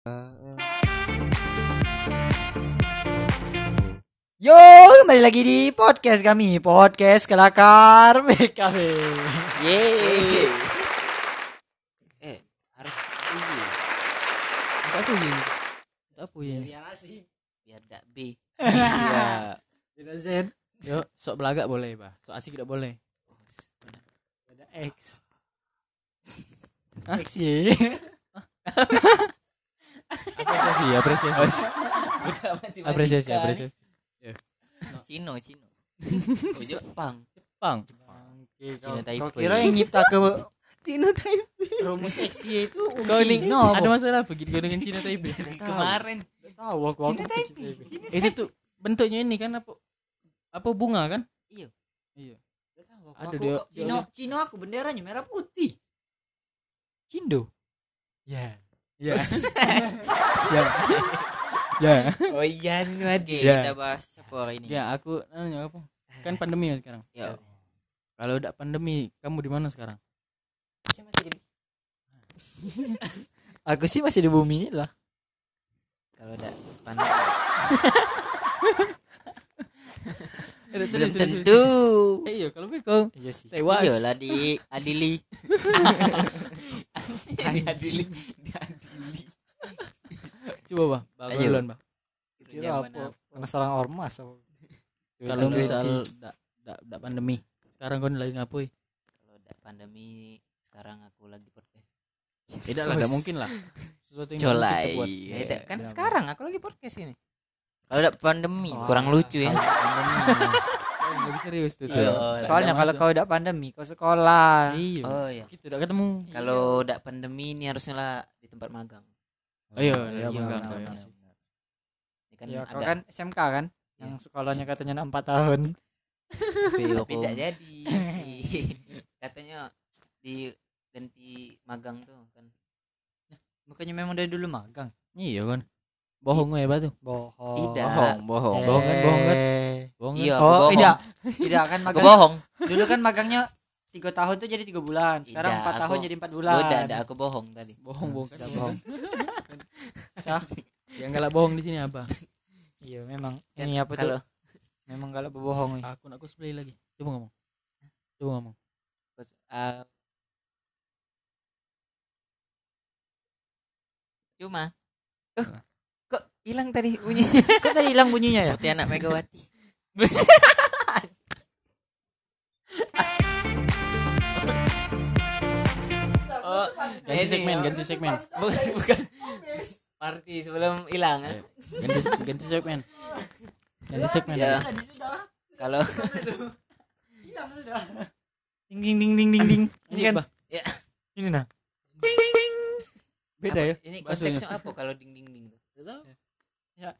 Yo, kembali lagi di podcast kami, podcast kelakar BKB. Yeay. eh, harus iya Untuk apa ya? Untuk apa ya? Biar asik. biar dak B. Iya. Tidak Z. Yo, sok belagak boleh, Bah. Sok asik tidak boleh. Ada X. X. Apresiasi, apresiasi. Apresiasi, apresiasi. Cino, Cino. Oh, Jepang. Pang. Oke, Cina kau, Taipei. kau kira yang nyipta ke Cina Taipei. rumus X Y itu Kau ini Cina, ada masalah apa gitu dengan Cina Taipei? Kemarin tahu aku ke Taipei. Itu tuh bentuknya ini kan apa? Apa bunga kan? Iya. Iya. Ada Aku dia- kok Cina, Cina aku benderanya merah putih. Cindo. Ya. Ya. Ya. Ya. Oh iya, ini lagi. Ya. Kita bahas apa hari ini? Ya, aku nanya apa? Kan pandemi ya sekarang. Ya. Kalau udah pandemi, kamu di mana sekarang? Saya masih di- Aku sih masih di bumi ini lah. Kalau udah pandemi. Belum tentu. Eh, iya, kalau kau Iya sih. tewas. Iyalah di adili. Di adili. Di adili. Coba, Bah. Bah, Ayo. duluan, Bah. Kira apa? Karena seorang ormas apa? Kalau misal dak dak dak pandemi. Sekarang kau lagi ngapain? Kalau udah pandemi sekarang aku lagi podcast. Tidak lah, tidak mungkin lah. Sesuatu yang Colai. buat. Ya, tidak, kan tidak. sekarang aku lagi podcast ini. Kalau udah pandemi kurang lucu ya. pandemi. Lebih serius tuh. Iya. tuh. Oh, Soalnya kalau kau udah pandemi, kau sekolah. Iya. Oh iya. Kita udah ketemu. Kalau udah pandemi ini harusnya lah di tempat magang. Oh, iya, iya, iya, benar. iya. Ini kan Ya, kau agak kan SMK kan? Yang sekolahnya katanya 4 tahun. tapi tidak jadi. Katanya di ganti magang tuh kan. Bukannya memang dari dulu magang. Iya kan. Bohong ya batu. Bohong. Tidak. bohong. Eh. Bohong kan, bohong kan. Bohong kan. Iya, aku Oh, bohong. tidak. Tidak kan Aku magang. bohong. Dulu kan magangnya 3 tahun tuh jadi 3 bulan. Sekarang Tidak, 4 tahun aku- jadi 4 bulan. Udah, ada aku bohong tadi. Bohong, bohong kan. Tidak bohong. Cah. Yang galak bohong di sini apa? Iya, memang Kan ini apa kalau tuh? Memang kalau berbohong. Aku nak cosplay lagi. Coba ngomong. Coba ngomong. uh, cuma eh kok hilang tadi bunyi Kok tadi hilang bunyinya ya? seperti anak Megawati oh Ganti segmen, oh. ganti segmen. bukan bukan party sebelum hilang eh. Ganti ganti segmen. Ganti segmen. ya kalau Ding ding ding ding ding ding. Ini kan. Ya. Ini nah. Beda ya. ini konteksnya apa kalau ding ding ding tuh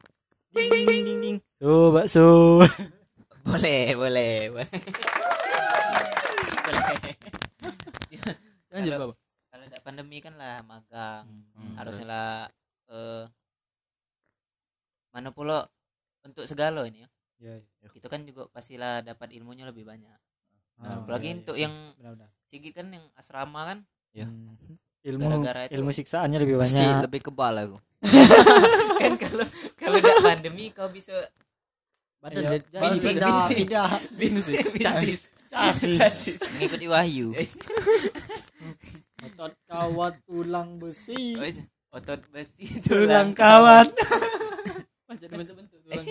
Ding ding ding ding ding. So, bakso. boleh boleh boleh boleh Lanjut, Kalau- Bapak. kalau ada pandemi kan lah magang Hmm, harusnya lah eh mana pula untuk segala ini ya Iya, itu kan juga pastilah dapat ilmunya lebih banyak Ah, apalagi iya, untuk iya, yang benar-benar. Sigit kan yang asrama kan Ya. Hmm. Ilmu Gara-gara itu. ilmu siksaannya lebih pasti banyak. lebih kebal aku kan kalau kalau ada pandemi kau bisa Iya. bincang. tidak. Bincang, Casis. Casis. mengikuti wahyu Otot kawat tulang besi. Oh, otot besi Tulang kawat. Jadi bentuk-bentuk tulang.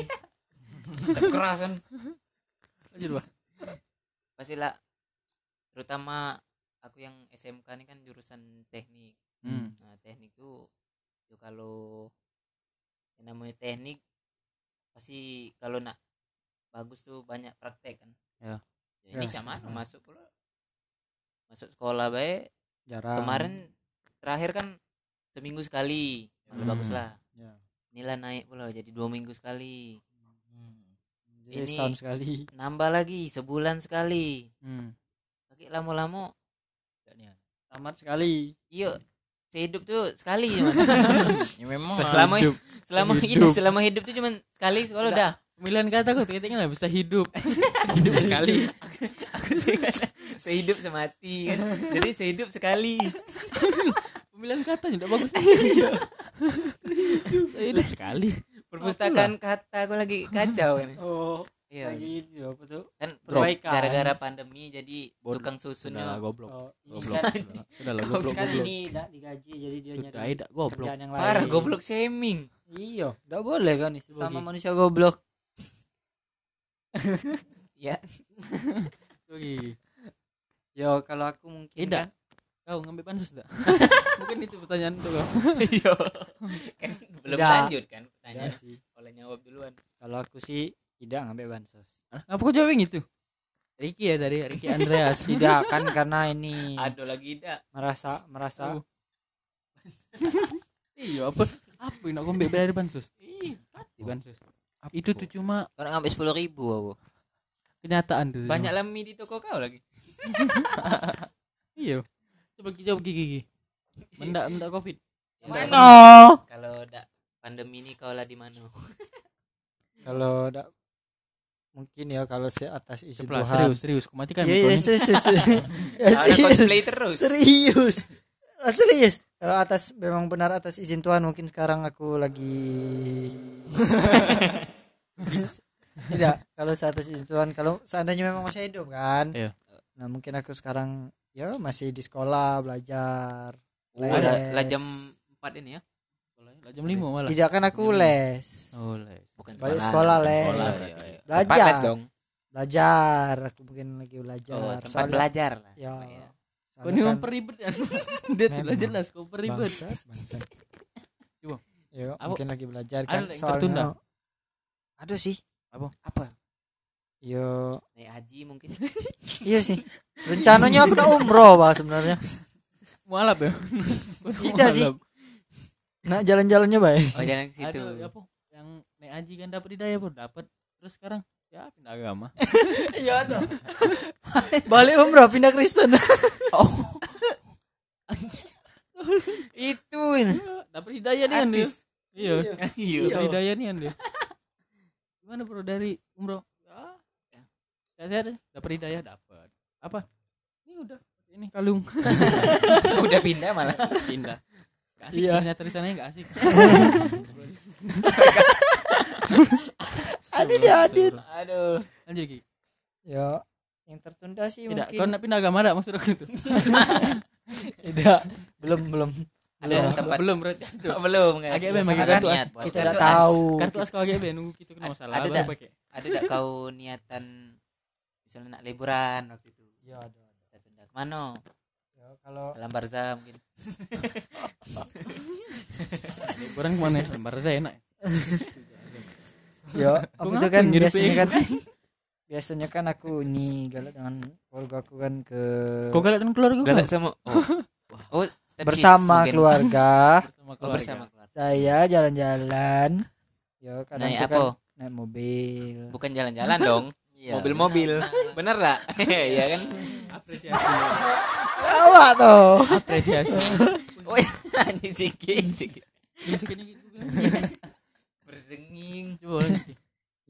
kekerasan Lanjut, Bah. pastilah terutama aku yang SMK ini kan jurusan teknik Hmm. Nah, teknik tuh ya kalau yang namanya teknik pasti kalau nak bagus tuh banyak praktek kan. Ya. Ya, ini Ya, cuman masuk pula masuk sekolah baik Jarang. kemarin terakhir kan seminggu sekali Hmm. bagus lah Ya. nilai naik pula jadi dua minggu sekali Jadi Ini- setahun sekali. nambah lagi sebulan sekali Hmm. lagi lama-lama Tamat sekali. iya sehidup tuh sekali cuman Ya memang selama hidup. selama Sehidup. hidup selama hidup tuh cuman sekali sekolah Udah. udah Pemilihan kata kok ketika lah bisa hidup. hidup sekali. aku tuh kan sehidup semati kan jadi sehidup sekali Pemilihan katanya tidak bagus. Saya hidup sekali. perpustakaan kata gue lagi kacau ini Oh, iya lagi apa tuh? kan Perbaikan. gara-gara pandemi jadi Bodoh. tukang Sudah susunnya goblok. Oh, ini Goblok. Sudah sudah lah Kau goblok. kan ini tidak digaji jadi dia nyari Sudah tidak goblok. yang parah lain. goblok shaming Iya, tidak boleh kan sama Sebagai- manusia goblok. ya Oke. Yo, kalau aku mungkin Tidak. kan, Kau ngambil pansus tidak? Mungkin itu pertanyaan tuh kau. iya kan belum Tidak. lanjut kan pertanyaan sih. oleh jawab duluan Kalau aku sih tidak ngambil bansos. Hah? Apa kau jawab yang itu? Ricky ya tadi, Ricky Andreas. Tidak kan karena ini aduh lagi tidak merasa merasa Oh. Iya, apa apa yang nak kau ambil dari bansos? Di bansos. Itu tuh cuma orang ngambil sepuluh ribu aku kenyataan tuh. banyak lami di toko kau lagi Iya. Coba jawab Ki Ki. Mendak mendak Covid. Mana? kalau udah pandemi ini kau lah di mana Kalau tidak mungkin ya kalau se atas izin Ceplah, Tuhan. serius, serius. Kau matikan Iya, iya, mikronya. serius, serius. Ya, ada serius. cosplay terus serius Ah, serius kalau atas memang benar atas izin Tuhan mungkin sekarang aku lagi tidak kalau atas izin Tuhan kalau seandainya memang masih hidup kan Iya. nah mungkin aku sekarang ya masih di sekolah belajar Oh, Les. lah jam 4 ini ya Jam 5 malah. tidak kan aku Jam lima. les Oh, les. bukan Balik sekolah, Les. Sekolah, Iya, iya. Belajar. Les dong belajar aku mungkin lagi belajar oh, tempat Soalnya- belajar lah ya Iya. Kau ini kan- memperibet kan? Dia tidak jelas kau peribet. Bangsat, bangsat. Coba. Yo, Apa- mungkin lagi belajar ada kan yang soalnya tertunda? aduh sih apa yo naik haji mungkin iya sih rencananya aku udah umroh pak sebenarnya Mualaf ya? Tidak sih. Nah jalan-jalannya baik oh jalan ke situ Ada apa? Yang naik haji kan dapat hidayah bro, dapat. Terus sekarang ya pindah agama. iya ada balik umroh pindah Kristen oh itu dapat hidayah nih kan dia. Iya. iya Dapat hidayah nih kan dia. Gimana bro dari umroh? Ya. Ya sehat ya. Dapat hidayah dapat. Apa? Ini udah ini kalung udah pindah malah pindah. Gak asik Iya. ternyata di sana gak asik. Ada dia, ada. aduh Lanjut Ki. ya yang tertunda sih Tidak, kau mungkin nak pindah agama tak maksud aku itu? tidak belum belum ada belum. tempat belum berarti. Aduh. Oh, belum kan Agak memang ada kartu as- niat buat kita kartu tidak as. tahu Kartu as kau agak nunggu kita kena masalah ada baru dah. pakai. ada tak kau niatan misalnya nak liburan waktu itu ya ada ada. kita tunda ke mana ya kalau dalam barza mungkin. Liburan ke mana? Lembar saya enak. ya Kau aku ngapa kan biasanya kan biasanya kan aku nih galak dengan keluarga aku kan ke Kau galak dengan keluarga galak sama oh, oh stepsis bersama keluarga. Bersama oh, keluarga. bersama keluarga. saya jalan-jalan. Ya kadang naik tuh apa? kan naik mobil. Bukan jalan-jalan dong. Mobil-mobil. Bener tak iya kan Apresiasi. awak tuh Apresiasi. oh anjing Ini sukanya gitu. berdenging Coba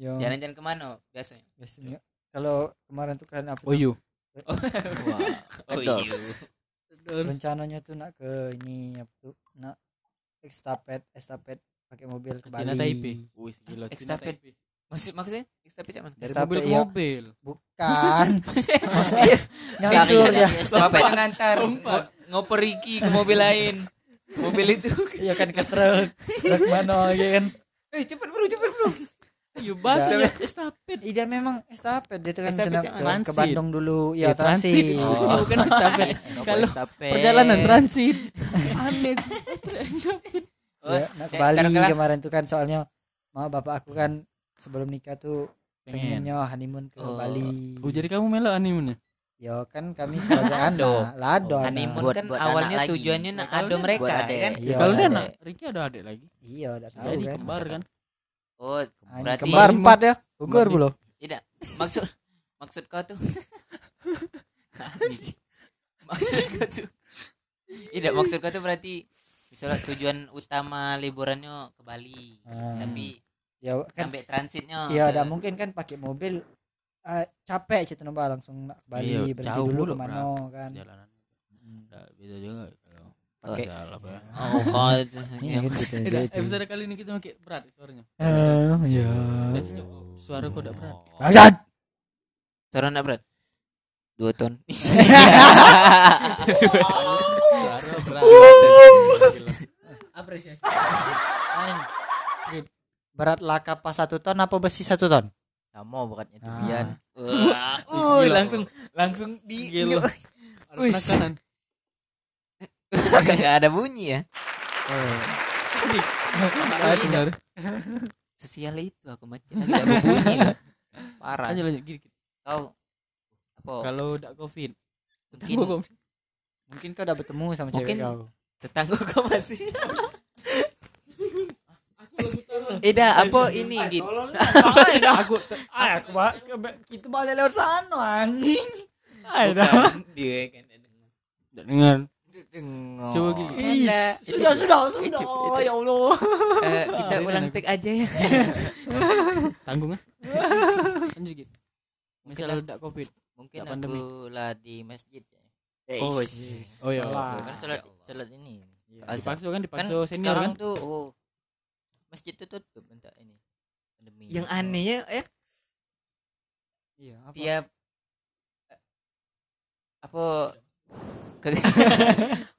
jalan-jalan ke mana biasanya biasanya kalau kemarin tuh kan apa Oh iya. oh iya rencananya tuh nak ke ini apa tuh nak estafet estafet pakai mobil ke Cina Bali Taipei. Wih, gila. Cina Estafet. Maksud maksudnya estafet cak mana Dari mobil ke iya. mobil. bukan Iya. ngangsur ya bapak yang ngantar ngo- ngoper Ricky ke mobil lain mobil itu iya kan ke truk truk mana ya kan eh cepet bro cepet bro Iya, bahasa ya estafet. Iya memang estafet dia kan yang ke, ke Bandung dulu ya, Ya, transit. transit, Oh. Bukan estafet. Kalau Perjalanan transit. Aneh. Oh, Ya, nak ke ya, Bali kemarin tuh kan soalnya mau bapak aku kan sebelum nikah tuh Pengen. pengennya honeymoon ke Oh. Bali Oh, jadi kamu melok animenya? ya kan kami sebagai Ado. anak lado anak. honeymoon Buat- kan buat awalnya anak lagi. tujuannya nak ado mereka buat ya adek. kan Iya, Kalau dia ada. anak Ricky ada adik lagi. iya udah tahu Jadi kan kembar kan. oh berarti kembar empat ya Kembar belum tidak maksud maksud kau tuh maksud kau tuh tidak maksud kau tuh berarti misalnya tujuan utama liburannya ke Bali Ah. tapi ya kan sampai transitnya Iya, ke- ada mungkin kan pakai mobil eh, capek cerita nombak langsung nak Bali Iya, berhenti jauh dulu loh, ke mana kan. Jalanan. Hmm. Udah beda juga kalau pakai salah pak Oh, kau Iya kan gitu Tidak, episode kali ini kita pakai berat suaranya Eh, ya. Suara kok udah berat Bangsat. Suara nak berat. Dua ton. suara berat apresiasi. Berat lah kapas satu ton apa besi satu ton? Sama beratnya tuh Ah. Bian. Wah, uh, langsung langsung di Gila. ada Wis. penekanan Gak ada bunyi ya. Ah, sinar. Sesial itu aku macam lagi gak berbunyi loh. Parah. lanjut lanjut gini Kau apa? kalau udah covid Mungkin Mungkin kau udah bertemu sama Mungkin- cewek kau. tetangga kau masih. Eda apa ini gitu? aku Ah, aku kita balik lewat sana anjing. Bukan, Dia kan ada dengar. dengar Dengar. Coba gini. Ada. Sudah, sudah, sudah. Ya Allah. Eh, kita ulang take aja ya. tanggung ah lanjut gitu misal udah covid Mungkin aku lah di masjid ya. Oh, yes. oh iya. Salah. kan salat salat ini. Azan. dipaksa kan Kan dipaksa senior sekarang kan tuh oh, masjid tuh tutup bentar ini. Pandemi. Yang Oh. anehnya ya Iya, apa? tiap eh, apa ke-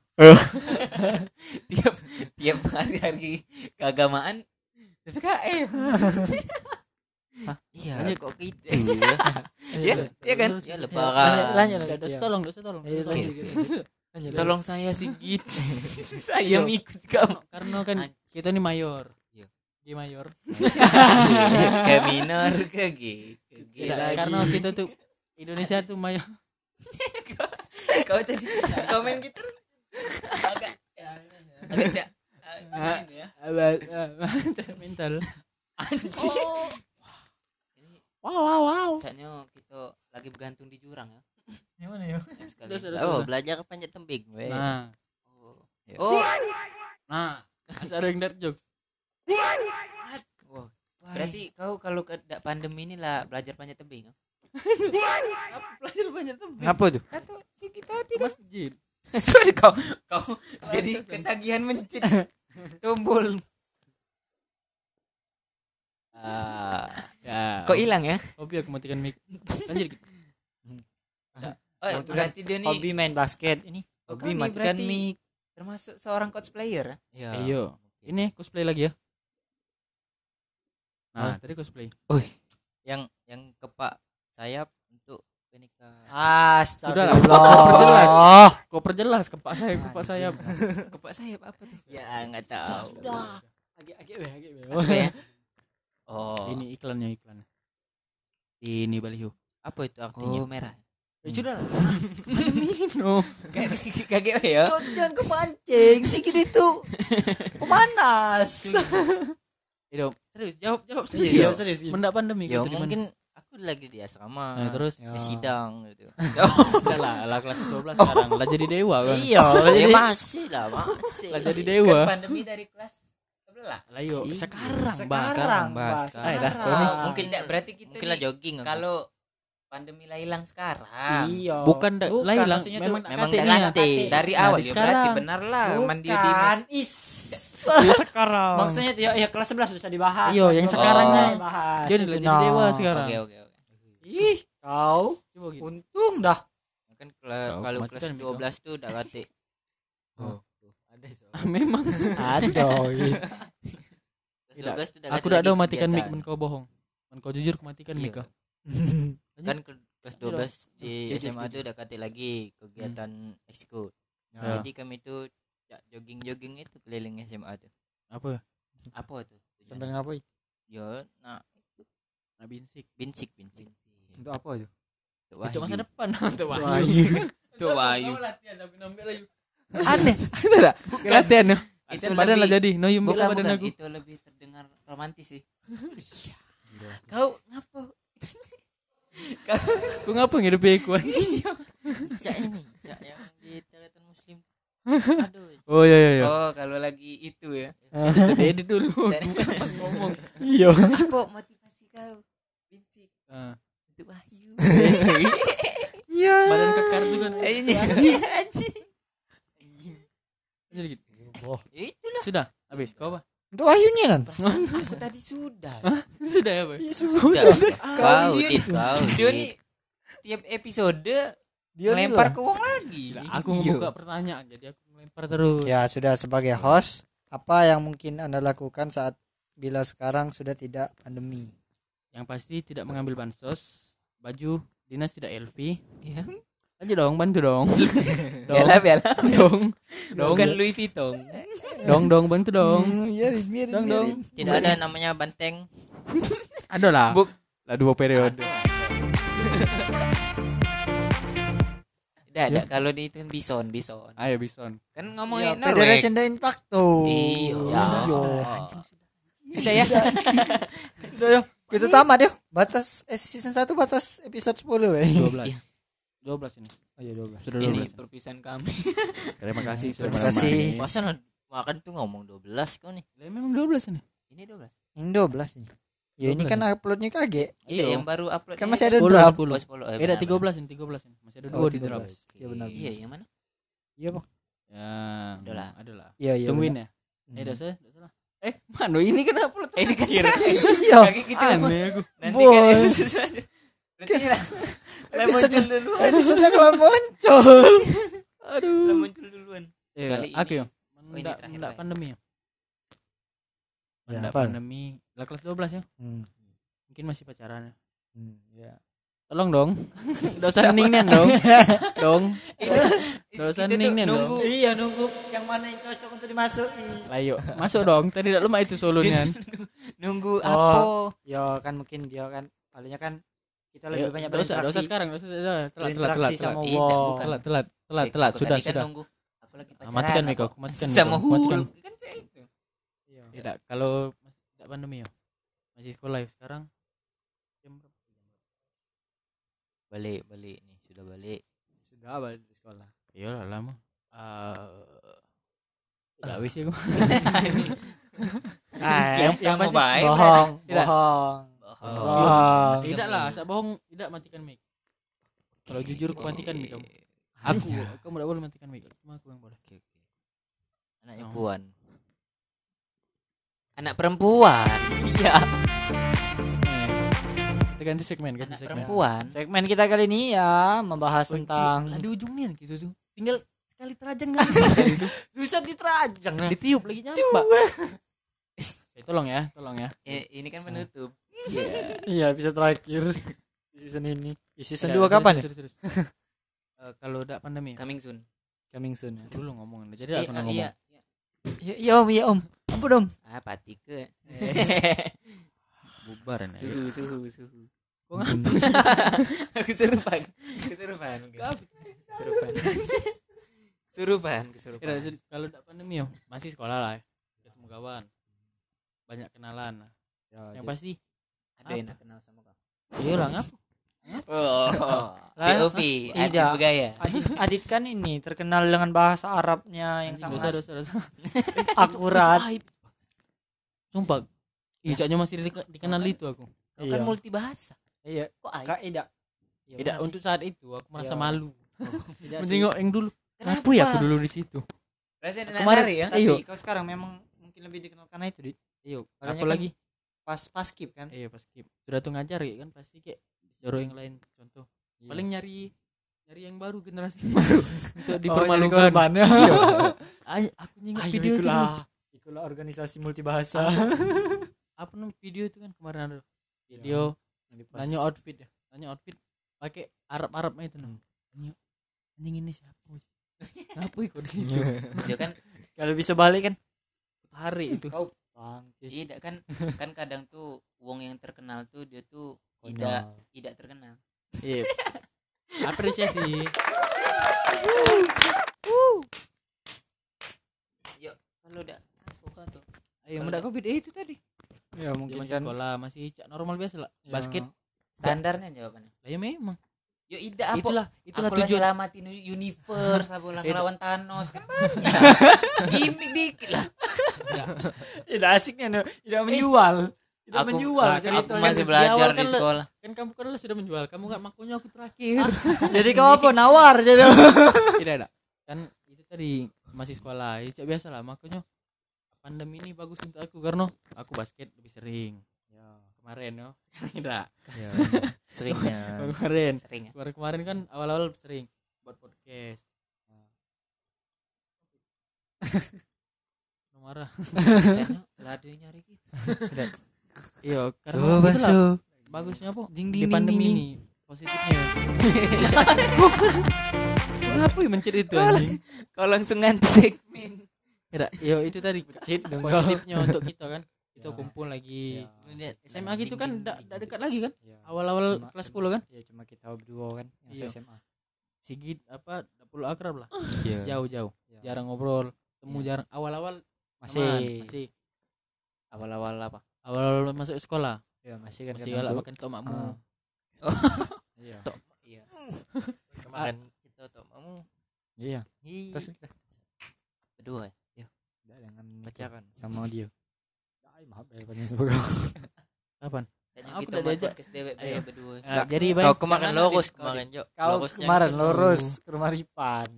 tiap tiap hari-hari keagamaan PPKM. Iya, Lanjut. kok gitu ya? Iya, iya kan? Ya lebaran. Lanjut, lanjut, Udah, lanjut. dosa Iya. tolong, dosa tolong. Iya, Tolong. lanjut, lanjut. Lanjut, Tolong saya saya ikut kamu. Karena kan kita nih mayor. Di mayor. ke minor ke G. Ke G Tidak, lagi. karena kita tuh Indonesia tuh mayor. Kau tadi komen gitu. Agak agak cak. Ah. Gitu ya. Cara mental. Anjing. Ini Wow, wow, wow. caknya kita lagi bergantung di jurang ya. Yang mana ya? Oh, belajar panjat tembing. weh. Nah, Oh. Oh. nah, asal yang dark jokes. Wah. Berarti kau kalau ke da- pandemi ini lah belajar panjat tebing. Belajar banyak tuh. Ngapa tuh? Kata si kita Di masjid. Sorry kau kau jadi ketagihan mencit tombol. Ah, Ya. kok hilang ya? Hobi aku matikan mic. Lanjut. Oh, berarti dia nih Hobi main basket. Ini Oh, hobi matikan mic. termasuk seorang cosplayer. Ya. Ayo. Ini cosplay lagi ya. Nah, tadi cosplay. yang yang kepak sayap untuk pernikahan. Astagfirullah. Kok perjelas kepak saya, kepak saya. Kepak sayap apa tuh? Ya, enggak tahu. Agak-agak weh, agak weh. Ya? Oh. Ini iklannya iklan. Ini baliho. apa itu artinya? Oh, merah. Ya sudah lah. Minum. Kayak kaget ya. Kau tuh jangan kepancing. Si gini tuh pemanas. Itu serius jawab jawab Iya, serius. serius. gini. Mendak pandemi Ya gitu mungkin aku lagi di asrama. Nah, terus Ya. di sidang gitu. udah lah, lah kelas 12 sekarang lah jadi dewa kan. Iya, ya jadi masih lah, masih. Lah jadi dewa. Kan pandemi dari kelas 11. Lah yo Iya. sekarang, Bang. sekarang, Bang, sekarang. Dah. Sekarang. Mungkin enggak berarti kita Mungkin lah nih jogging kalau pandemi lah hilang sekarang. Iya. Bukan da- lah hilang, memang Memang ganti. Dari Nah, awal ya berarti sekarang. benar lah mandi di Bukan. mas. Is. Ya sekarang. Maksudnya ya, ya kelas 11 bisa dibahas. Iya, Kelas yang 12 sekarangnya. dibahas. Itu, udah jadi nah. dewa sekarang. Oke oke oke. Ih, kau gitu. untung dah. Kan kela- Kau kalau kelas mikro. 12 tuh udah kate. Oh. Ada soalnya. Ah, memang. Aduh. Kelas Tidak. 12 tuh udah Aku udah tahu matikan mic men kau bohong. Men kau jujur aku matikan mic Iya. kau. kan ke- kelas 12 di SMA tuh udah kate lagi kegiatan ekskul. Ya. Jadi kami tuh jogging-jogging itu keliling SMA tuh. Apa? Apa tuh? Sambil ngapain? Ya, nah Nabi Insik. bincik bincik. Untuk apa itu? Untuk masa depan. Untuk Wahyu. Tuh Wahyu. Aneh. Ada enggak? Latihan ya. Itu badan lah jadi. No yum Bukan, badan aku. itu lebih terdengar romantis sih. Kau ngapa? Aku ngapa ngidupi aku? Cak ini, cak yang di Teleton Muslim. Aduh. Oh iya iya iya. Oh, kalau lagi itu ya. Itu edit dulu. Cak- Pas ngomong. Iya. Apa motivasi kau? Bincik. Ah, Untuk Wahyu. Iya. Badan kekar juga. Anjing. Anjing. Jadi gitu. Itulah Sudah, habis. Kau apa? Untuk Ayunya kan? perasaan aku tadi sudah. Sudah ya, Pak. Iya Sudah. Kau dia, dit kau. dia nih tiap episode Dia melempar nih ke uang lagi. Gila, aku Iya. ngebuka pertanyaan, jadi aku melempar terus. lah. Ya sudah sebagai host, apa yang mungkin anda lakukan saat bila sekarang sudah tidak pandemi? Yang pasti tidak mengambil bansos, baju dinas tidak LV. Ya. Aja dong, bantu dong. dong, Bela bela. dong, dong, Bukan Louis Vuitton. dong, dong, bantu dong. Hmm, iya, biarin, Dong, biarin. Tidak ada namanya banteng. Ada lah. Buk. Lah dua periode. Tidak ada Ya. kalau di itu kan bison, bison. Ayo Bison. Kan Iya, ngomongin Norway. Federation de Impacto. Iya. Iya. Sudah ya. Sudah yuk. Kita tamat yuk. Batas eh, season 1 batas episode 10 eh. 12. Iya. 12 ini. Oh iya 12. Sudah Ini 12. perpisahan kami. Terima kasih Terima kasih. Masa makan tuh ngomong 12 kau nih. Lah, memang 12 ini. Ini 12. Ini 12 ini. Ya ini 12 kan uploadnya kaget. Iya, yang baru upload. Kan ini masih ada 10, draft. 10. Oh, 10. Eh, ada benar, 13 ini, 13 ini. Masih ada Oh, dua di 13. drop. Iya benar. Iya, yang mana? Iya, Bang. Ya, Adalah. adalah. Iya, iya. Tungguin ya. Eh, Hmm. saya, udah salah. Eh, mana ini kan upload Eh, ini kan terakhir. Iya. Kaki kita? Aneh aku. Nanti kan. episode duluan. Episode kalau muncul. Aduh. muncul duluan. Kecuali aku ini. ya. Oh, terakhir, mendak Pak. pandemi ya. Ya, apa? pandemi. Lah kelas 12 ya. Hmm. Mungkin masih pacaran ya. Hmm, ya. Tolong dong. Udah usah ning-ning dong. dong. Tuh ning-ning dong. Iya nunggu yang mana yang cocok untuk dimasuki. Lah yuk, masuk dong. Tadi tidak lemah itu solonya. nunggu Oh. apa? Ya kan mungkin dia kan palingnya kan kita Ayo, lebih banyak usah, nggak usah berinteraksi. sekarang, usah, udah, telat, telat, telat, telat, bukan. telat, telat, telat, Eh, telat, sudah, kan sudah. nunggu. Aku lagi pacaran. Matikan? Miko, matikan Sama Miko, matikan. hulu. Kan saya itu. Iya. Tidak, kalau masih tidak pandemi ya. Masih sekolah ya sekarang. Jam berapa? Balik, balik nih, sudah balik. Sudah balik di sekolah. Iya lah lama. Eh, tidak wis ya. Ah, yang, yang Sama pasti baik. bohong, bohong. Bohong. tidak lah, sak bohong tidak matikan mic. Kalau jujur aku matikan mic kamu. Aku, kamu tidak boleh matikan mic. Cuma aku yang boleh. Oke, oke. Anaknya Oh. Puan. Anak perempuan. Iya. Kita ganti segmen, ganti Anak segmen. perempuan. Segmen kita kali ini ya membahas Oh, tentang di ujungnya gitu tuh. Tinggal sekali terajang kan. Itu. bisa diterajang ya. Ditiup lagi nyampak. Eh, tolong ya, tolong ya. Eh, ini kan penutup. Iya, bisa terakhir di season ini. Di season 2 kapan ya? Eh, kalau udah pandemi ya? Coming soon. Coming soon ya. dulu ngomong jadi Eh, aku ngomong iya. iya. Iya, iya Om, iya Om. Ampun Om. Ah, pati ke. bubar nih suhu, suhu, suhu. Kesurupan. Kesurupan. Kesurupan. Kesurupan, kesurupan. Jadi kalau udah pandemi ya masih sekolah lah ya. ketemu kawan banyak kenalan lah. yang pasti Ada yang nak kenal sama kau. iya lah ngapa Oh. POV, Adit bergaya. Adit, Adit kan ini terkenal dengan bahasa Arabnya yang dosa sangat dosa dosa akurat. Aib. sumpah Ijanya masih di- dikenal itu aku Kau kan Iya. multi bahasa. Iya, Kok aib? kaidah. Iya, tidak benar untuk saat itu aku merasa Iya. malu Tidak sih. menengok yang dulu Kenapa? kenapa ya aku dulu di situ Rasanya Kemarin- nari ya. Tapi Ayo. kau sekarang memang mungkin lebih dikenal karena itu, Dit. iyo Makanya aku kan- lagi Pas pas skip kan. iya pas skip sudah tuh ngajar ya kan pasti kayak joro yang lain contoh Iya. paling nyari nyari yang baru generasi yang baru untuk Oh, dipermalukan korbannya. Iya. Ay, aku nyingat Ayo video itu dulu. ikulah. Ikulah organisasi multibahasa. apa namanya video itu kan kemarin ada video nanya outfit ya nanya outfit pakai Arab Arab itu Hmm. nanya anjing ini siapa wis? ngapa ikut di situ Dia kan Kalau bisa balik kan. hari itu Kau bangkit. tidak kan kan kadang tuh wong yang terkenal tuh dia tuh tidak Konyol. tidak terkenal. iya apresiasi Kalau udah aku kau tuh. ayo mendak covid eh, itu tadi Ya dia mungkin masih kan. sekolah masih cak normal biasa lah Ya. basket Standarnya jawabannya. lah ya memang Yo tidak apa itulah itulah aku tujuan nyelamatin universe aku Itu. ngelawan Thanos kan banyak gimmick dikit lah Tidak asiknya no. Tidak menjual. Tidak Aku- menjual nah, aku masih belajar di kan sekolah. kan kamu kan sudah menjual. Kamu nggak makunya aku terakhir. Jadi kau apa? Nawar jadi. tidak ada kan itu tadi masih sekolah. Ya cak biasa lah makanya pandemi ini bagus untuk aku karena aku basket lebih sering. Ya. Kemarin sekarang tidak. Ya, seringnya. kemarin sering ya. Kemarin kemarin kan awal-awal sering buat podcast. Lu marah lado nyari gitu iya karena so. bagusnya apa Ding, di ding, pandemi ding, ini positifnya kenapa ya mencet itu anjing kau langsung ganti segmen Tidak, yo itu tadi Cheat dong kau. positifnya untuk kita kan kita Ya. kumpul lagi Ya. SMA gitu kan tidak dekat lagi kan Ya. awal-awal Cuma- kelas 10 kan ya cuma kita berdua kan yang Iya. SMA Sigit apa perlu akrab lah Iya. jauh-jauh Ya. jarang ngobrol temu Iya. jarang awal-awal masih aman, masih. Awal-awal apa? Awal masuk sekolah. Ya masih kan masih galak makan tomakmu Ah. iya. Iya. Kemarin kita tuh kamu iya. Terus terus? Berdua ya udah dengan pacaran. sama dia. Ay, maaf ya banyak semoga kapan? Jangan Aku kita udah diajak. podcast dewek berdua. Ah, jadi Kau baik. kemarin Jangan lurus kau kemarin Jo. kau Lurusnya kemarin lurus ke rumah Ripan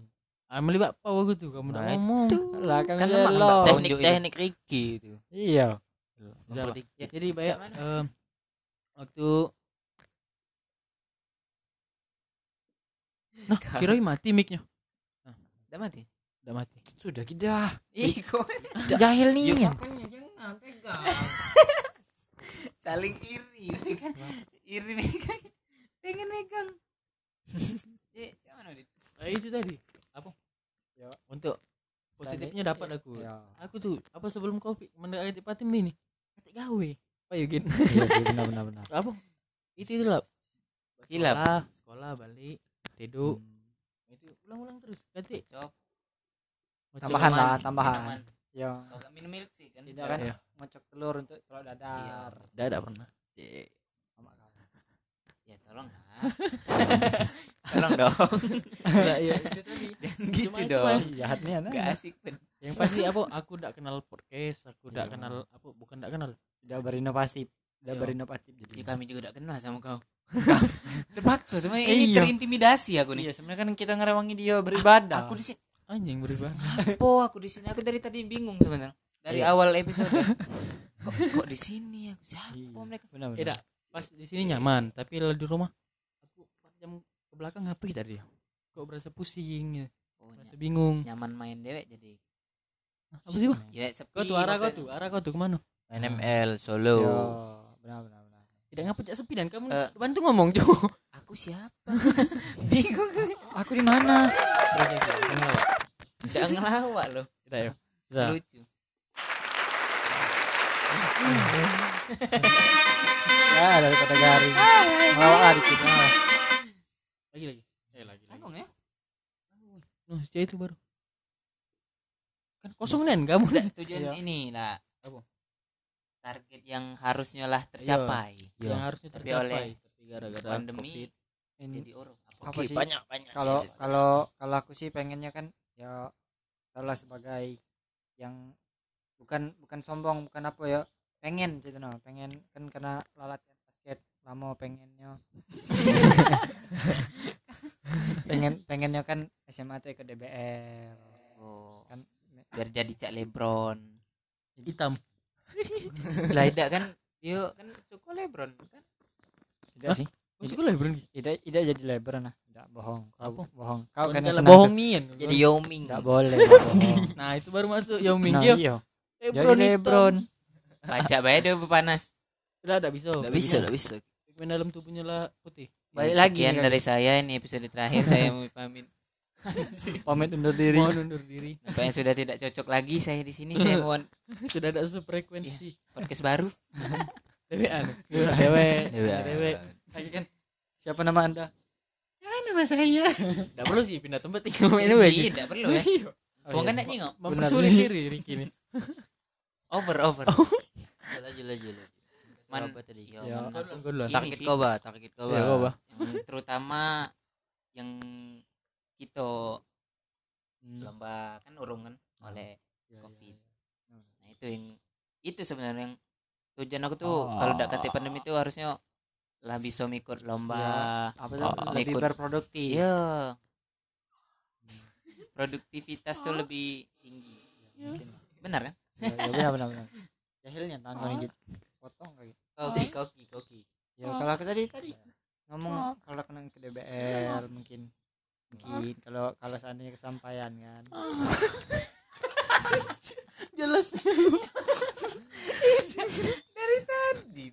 ah, melibat apa waktu tuh kamu udah Nah, ngomong. lah kan, Kan udah emang lo. tak Teknik Tunjuk itu. teknik Ricky itu. iya. Jadi baik Cak mana? em, waktu nah kira mati micnya. Udah mati? Udah mati. Sudah kita ih kok jahil nih. Makanya jangan pegang saling iri kan? Iri megang. Pengen megang. Ya Ah, itu tadi apa? Ya. untuk positifnya dapat aku. Ya aku tuh apa sebelum covid mendekati pandemi nih kata gawe. Apa ya gin? Iya sih benar benar benar. Apa? Itu itu lah. Hilap. sekolah sekolah balik tidur. Hmm. itu ulang-ulang terus ganti. Cok. Ngocok Tambahan lah, tambahan. minuman. ya minum milk sih kan? Tidak kan? Iya. ngocok telur untuk telur Iya. dadar. Udah, udah pernah ya tolong lah tolong dong. Ya, ya, itu tadi. Gitu itu dong. mah. jahat nih anak gak asik ben. Yang pasti apa aku udah kenal podcast aku udah Iya. kenal apa bukan udah kenal. Udah berinovasi udah Iya. berinovatif jadi ya kami juga gak kenal sama kau. Terpaksa sebenarnya ini Iya. terintimidasi aku nih. Iya sebenarnya kan kita ngerewangi dia beribadah. Aku di sini. Anjing beribadah. Po aku di sini. Aku dari tadi bingung sebenarnya. Dari Iya. awal episode. Kok kok di sini? Aku siapa Iya. mereka? benar benar. Tidak pas di sini nyaman tapi kalau di rumah aku empat jam ke belakang ngapain tadi ya kok berasa pusing ya? Oh, berasa bingung. nyaman main dewek jadi. Apa sih Pak? ya sepi kau tuh arah kau tuh arah kau tuh ke mana? NML Yo, Solo. benar benar benar. Tidak ngapa cak sepi dan kamu Eh. bantu ngomong coba aku siapa? Bingung. Aku di mana? Terus ya kamu lewat tidak ngelawak loh. Tidak ya. Tidak. Lucu ya daripada garing. Mau dikit ah. lagi lagi. Eh lagi lagi. Tanggung ya? Nuh, si itu baru. Kan kosong nen kamu Udah, tujuan Iya. ini lah. Apa? target yang harusnya lah tercapai. Yang Iya. harusnya Tapi tercapai. Oleh tapi gara-gara pandemi Covid. Ini jadi orang. apa sih? banyak banyak. kalau kalau kalau aku sih pengennya kan ya salah sebagai yang bukan bukan sombong bukan apa ya pengen gitu no pengen kan karena latihan basket lama pengennya. Pengen pengennya kan SMA tuh ke DBL oh, kan biar jadi cak Lebron. Hitam. Lah tidak kan dia kan cukup Lebron kan? Tidak sih. Oh, sekolah Lebron? Tidak tidak jadi Lebron nah. Tidak bohong. Kau Apa? bohong. Kau kan bohong nian Jadi Yao Ming. tidak boleh nah itu baru masuk Yao Ming. Nah, iya Lebron hitam. Lebron baca bae dia panas Tidak, tidak bisa. Enggak bisa, enggak bisa. Pigmen dalam tubuhnya lah putih. Balik Ya, lagi sekian nih, dari saya ini episode terakhir saya mau pamit pamit undur diri Mohon undur diri. Nampaknya sudah tidak cocok lagi saya di sini saya mohon Sudah ada sefrekuensi. podcast baru Dewean. Dewe. Dewe. Dewe. lagi kan siapa nama anda ya nama saya Tidak perlu sih pindah tempat tinggal tidak perlu ya Iya. Mau kan nak nyingok Mempersulit diri Ricky ini. Over over Laju laju laju. Man- apa tadi? Ya, Ya. Target bah, target kau Ya, kau, Bah. bah. yang terutama yang kita Hmm. lomba kan urung kan oleh Ya, ya, Covid. ya. nah itu yang itu sebenarnya yang tujuan aku tuh Oh. kalau udah kata pandemi tuh harusnya lah bisa ikut lomba apa tuh Ah, lebih berproduktif iya produktivitas tuh lebih tinggi Iya. benar kan ya, benar benar benar. Jahilnya tanggung gitu potong kayak gitu koki koki koki. Ya kalau aku tadi tadi. ngomong kalau kena ke DBL mungkin mungkin kalau kalau seandainya kesampaian kan. Jelas. Dari tadi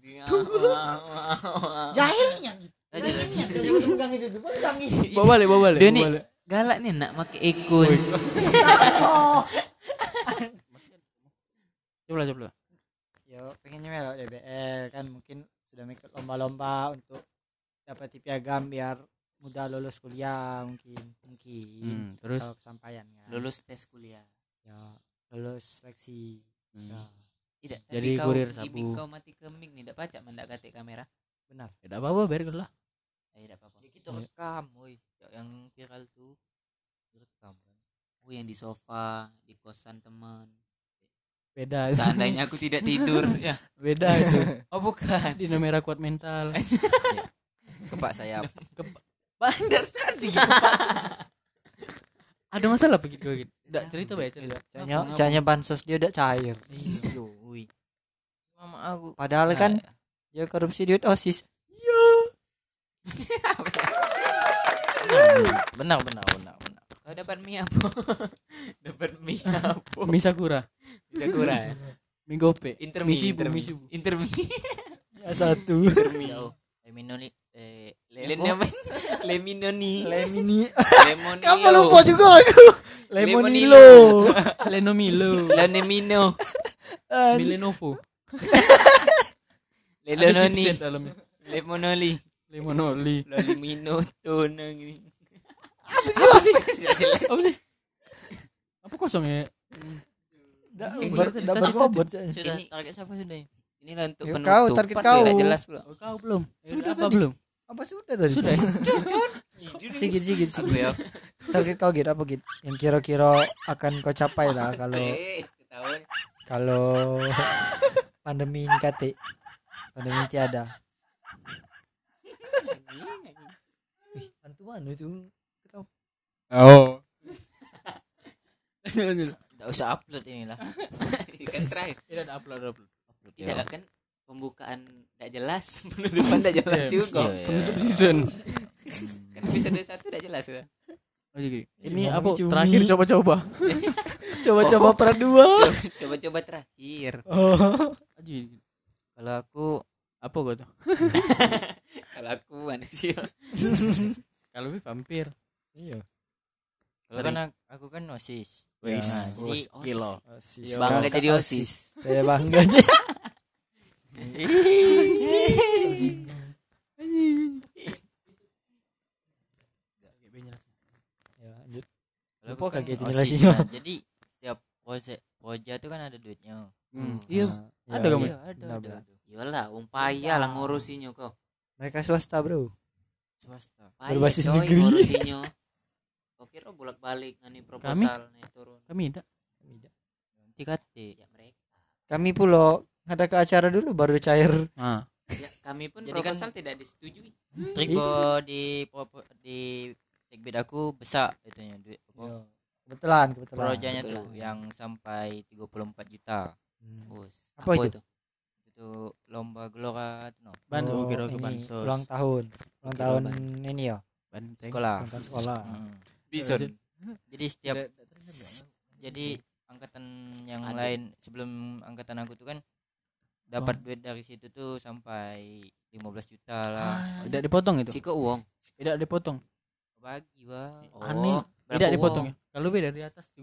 jahilnya. Gitu Lanjut, lanjut. Jangan pegang itu tuh pegang itu bawa balik bawa balik Doni. galak nih nak make ekun coba coba ya pengennya melok DBL kan mungkin sudah ikut lomba-lomba untuk dapat piagam biar mudah lulus kuliah mungkin mungkin. Hmm, terus? Kalau kesampaian kan. Lulus tes kuliah. Ya lulus seleksi. Hmm. ya tidak Jadi kau kurir sapu. kau mati ke mic nih tidak pacak mendak kate kamera. Benar. Tidak apa apa biar lah. Eh tidak apa-apa. Ya kita rekam, woi. Yang viral tuh direkam kan. oh yang di sofa di kosan teman beda seandainya aku tidak tidur ya. Beda itu. Oh bukan. Di merah kuat mental. Kepak sayap. bandar tadi. Pak. ada masalah begitu gitu? Tidak cerita baik cerita. Caknya, caknya bansos dia udah cair. Woi. Mama aku. padahal kan ya. korupsi duit osis. Benar, benar, benar, benar. Kau dapat mie apa? Dapat mie apa? Misakura bisa kurang ya? mie gope. Intermi misibu intermi intermi ya satu. Jauh. Leminoli eh Lemon Leminoni lemini Lemonilo kamu lupa juga aku. Lemonilo lenomilo Lenemino milenovo Ada Lelononi chipset dalamnya. Lemonoli lemonoli Tono gini apa sih? Apa sih? Apa kosong ya? Ini tadi dapat Sudah Ini- target siapa sudah? Inilah untuk penutup. kau, target kau. Tidak jelas pula oh, kau belum? Sudah apa tadi. belum? Apa sudah tadi? Sudah ya? sikit sikit Aku sikit ya. Target kau gitu apa gitu yang kira-kira akan kau capai lah kalau kalau pandemi ini kate. Pandemi tiada. Mana itu oh. Tidak usah upload inilah. Kan terakhir tidak ada upload upload. Upload Tidak ya. kan pembukaan tidak jelas Penutupan tidak jelas Iya. juga. Iya, iya. penutup season. Kan episode satu tidak jelas ya. Oh jadi ini apa cumi. terakhir coba-coba? Coba-coba per dua. Coba- Coba-coba terakhir. Oh. Kalau aku apa gua tuh? Kalau aku manusia. Kalau lebih vampir. Iya kalau kan aku, aku kan osis. Wih, Nah, osis. jadi gila Osis. Bangga jadi osis saya bangga aja ya, lanjut Kalau Lupa aku OSIS, jelasinnya. nah, Jadi setiap proyek proyek itu kan ada duitnya. Hmm. iya Nah, Ada ya, kamu? iya. Iya, ada, ada. Yolah, umpaya lah ngurusinnya kok mereka swasta bro Swasta. Berbasis negeri. ngurusinnya Kau kira bolak balik ngani proposal nih turun. Kami tidak Nanti kate. Ya mereka. Kami pulau ada ke acara dulu baru cair. Ah. Ya, kami pun Jadi kan- proposal tidak disetujui. Triko di propo- di tekbid aku besar itunya duit apa, Iya. kebetulan kebetulan. Proyeknya tuh yang sampai 34 juta. Hmm. Bos, Apa itu? Itu? Lomba gelora no. ban Oh, oh, kira ke bansos. ulang tahun. Ulang tahun ini ya? Sekolah. ulang tahun sekolah. Mm. Bison Jadi setiap nggak? jadi angkatan yang Ada. lain sebelum angkatan aku tuh kan dapat duit dari situ tuh sampai 15 juta lah. tidak dipotong itu si kok uang tidak dipotong Bagi, Bang. Aneh. berapa tidak uang? dipotong ya kalau lebih dari atas 30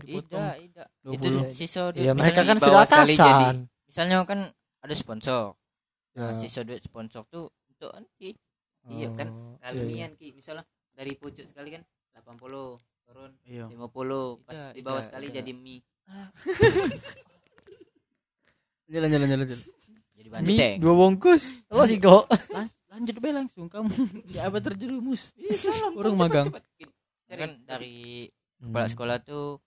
dipotong Tidak, tidak. 20. Itu sisa duit. ya mereka kan di sudah sekali jadi. atasan misalnya kan ada sponsor. Nah, Ya. sisa duit sponsor tuh untuk nanti. Iya kan, Oh, iya, iya. nian ki misalnya dari pucuk sekali kan 80 turun iya 50 pas Tidak, di bawah tidak, sekali tidak. jadi mie jalan jalan jalan jalan Jadi mie banteng. dua bungkus lo sih kok Lan- lanjut be langsung kamu ya apa terjerumus Iya, cepat, magang. Kan dari kepala sekolah tuh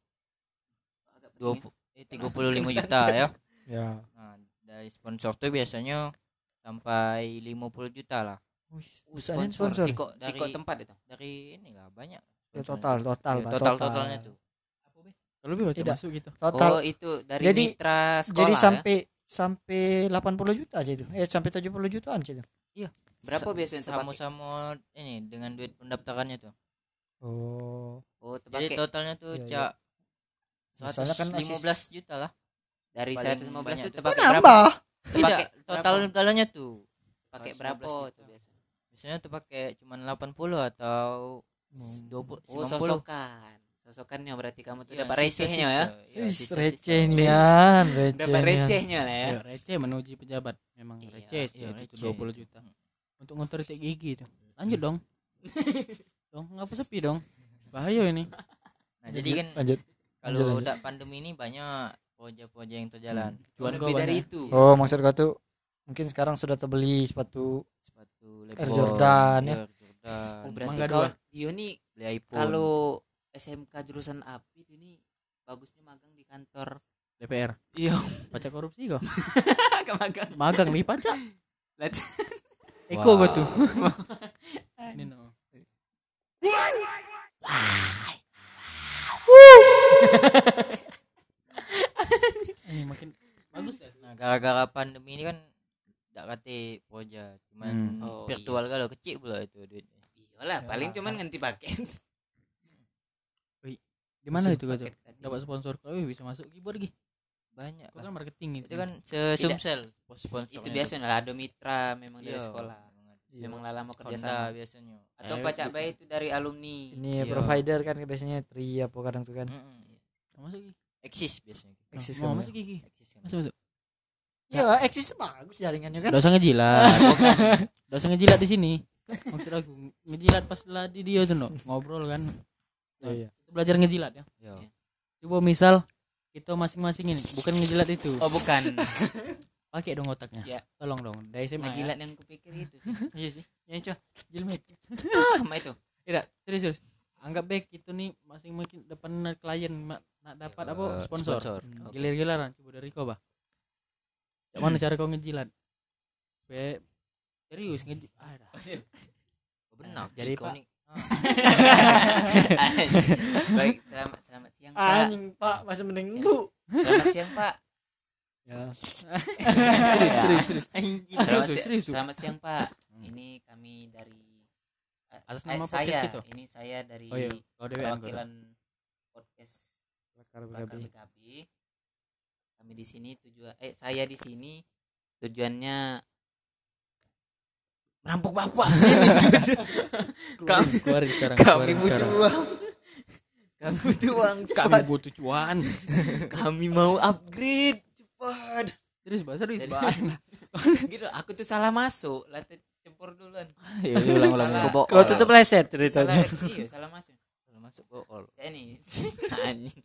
Agak penting 20 eh, 35 juta ya. ya Nah, dari sponsor tuh biasanya sampai 50 juta lah. ya. Usahanya sponsor sponsor. si kok si Dari- kok tempat itu Dari ini lah banyak. Ya, total total Iya, Pak, total totalnya tuh. Kalau lebih baca Tidak. masuk gitu. total. Oh itu dari Jadi- mitra sekolah jadi ya? sampai sampai 80 juta aja itu. Eh sampai 70 jutaan sih itu. Berapa biasanya terpakai sama-sama ini dengan duit pendaftarannya tuh. Oh. Oh jadi terpakai. totalnya tuh Iya, cak Misalnya kan 115 juta lah. Dari paling 115 banyak itu terpakai nambah berapa? tidak terpakai total galanya tuh. Pakai 115 berapa tuh biasa biasanya tuh pakai cuma 80 atau 20 oh 90 sosokan sosokannya berarti kamu tuh Iya, dapat recehnya ya Ih, sisa-sisa. receh nian receh dapat recehnya lah ya Ayo, receh menuju pejabat. Memang Iya, receh sih iya, itu receh 20 itu. juta. Untuk ngotoritek gigi itu. Lanjut dong. dong, ngapa sepi dong? Bahaya ini. nah jadi kan lanjut kalau udah pandemi ini banyak proyek-proyek yang terjalan Cuan lebih dari banyak. itu oh maksud kau tuh mungkin sekarang sudah terbeli sepatu sepatu Air Lebron, Jordan, ya. Oh berarti Mangga kau. Dio nih beli iPhone kalau SMK jurusan api ini bagusnya magang di kantor DPR. iya Pajak korupsi kok. magang Magang nih. Lat- Eko gua tuh. ini no. ini makin bagus ya. nah gara-gara pandemi ini kan tidak kate proyek cuman Hmm. Oh, virtual kalau kecil pula itu duitnya iyalah Ya, paling cuman ganti paket Di mana itu gratis. Dapat sponsor kalau bisa masuk keyboard gih. banyak Kau kan marketing itu. itu kan sesumsel sponsor itu biasa lah ada mitra memang dari Iya. sekolah Iya. memang lah lama kerja Honda sama biasanya atau Eh, pacak bu- bayi itu dari alumni ini Iya. provider kan biasanya tri apa kadang tuh kan masuk gih. eksis biasanya eksis Mau kan masuk gigi. eksis kan. Masuk masuk. ya eksis tuh bagus jaringannya kan usah ngejilat. Usah ngejilat di sini. Maksud aku ngejilat pas lah di dia tuh no. ngobrol kan. oh, iya Kita belajar ngejilat ya. Yo. Coba misal kita masing-masing ini bukan ngejilat itu. oh bukan Pakai dong otaknya. Ya. Tolong dong. Dari SMA. Ya. ngejilat yang kupikir itu sih Iya sih. Ya coba. Jilmet. ah sama itu Tidak, serius serius. Anggap baik itu nih masing-masing depan klien nak dapat apa Eh, sponsor. Oke. Gilir-gilaran coba dari kau bah. Mana cara kau ngejilat? Be serius ngejilat. Ah, dah. Oh, benar Jadi, Pak. Ah, baik selamat selamat siang pak anjing pak masih mending lu selamat siang pak ya serius, serius, serius. anjing selamat, Serius, selamat siang pak Hmm. ini kami dari eh, Atas eh, nama saya podcast gitu? ini saya dari Oh iya, perwakilan podcast Bakar. BKB. Kami di sini tujuan eh saya di sini tujuannya merampok bapak. Keluarin, keluarin sekarang. Kami keluarin butuh sekarang. uang. Kami butuh uang Kami butuh cuan. Kami mau upgrade cepat. Serius, bah, serius, Jadi- bah. gitu, aku tuh salah masuk. Latih cempur duluan. Ya, ulang, ulang, Salah. kau tutup leset Salah, ceritanya iya, salah masuk. Kalau masuk gol Ya ini. Anjing.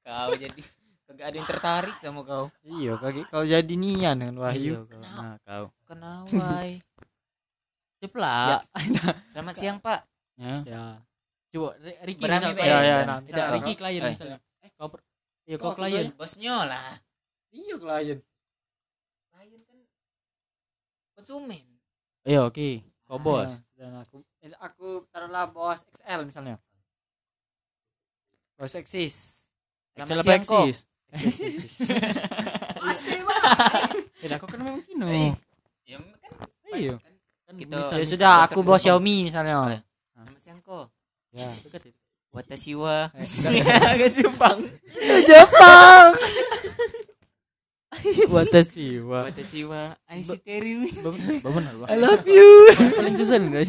Kau jadi kagak ada yang tertarik sama kau. iya kaki kau jadi nian dengan Iya, Wahyu kau. Nah, kau. Kenawai. Ceplak. Selamat siang, Pak. Ya. ya Coba R- Ricky Berani, misal Pak. klien. Ya, ya, Tidak, nah, Tidak, misalnya. Ricky klien Eh. misalnya. Eh, kau per- Iya, Kau kau klien. Bosnya lah. iya klien Klien kan konsumen. Iya, oke. Kau bos. Ya, dan aku eh, aku taruhlah bos XL misalnya bos eksis Selamat Excel apa siang, kok. eksis? Masih, Pak. Tidak, kau kan memang Cino. Eh, Ya kan Iya. Kan Kita- bisa- ya bisa- sudah aku Bang. Xiaomi misalnya Selamat siang kok. ya Dekat itu. Watashiwa. agak Jepang Jepang. Watashi wa. Watashiwa. Aishiteru. Benar, Pak. I love you Paling susah nih.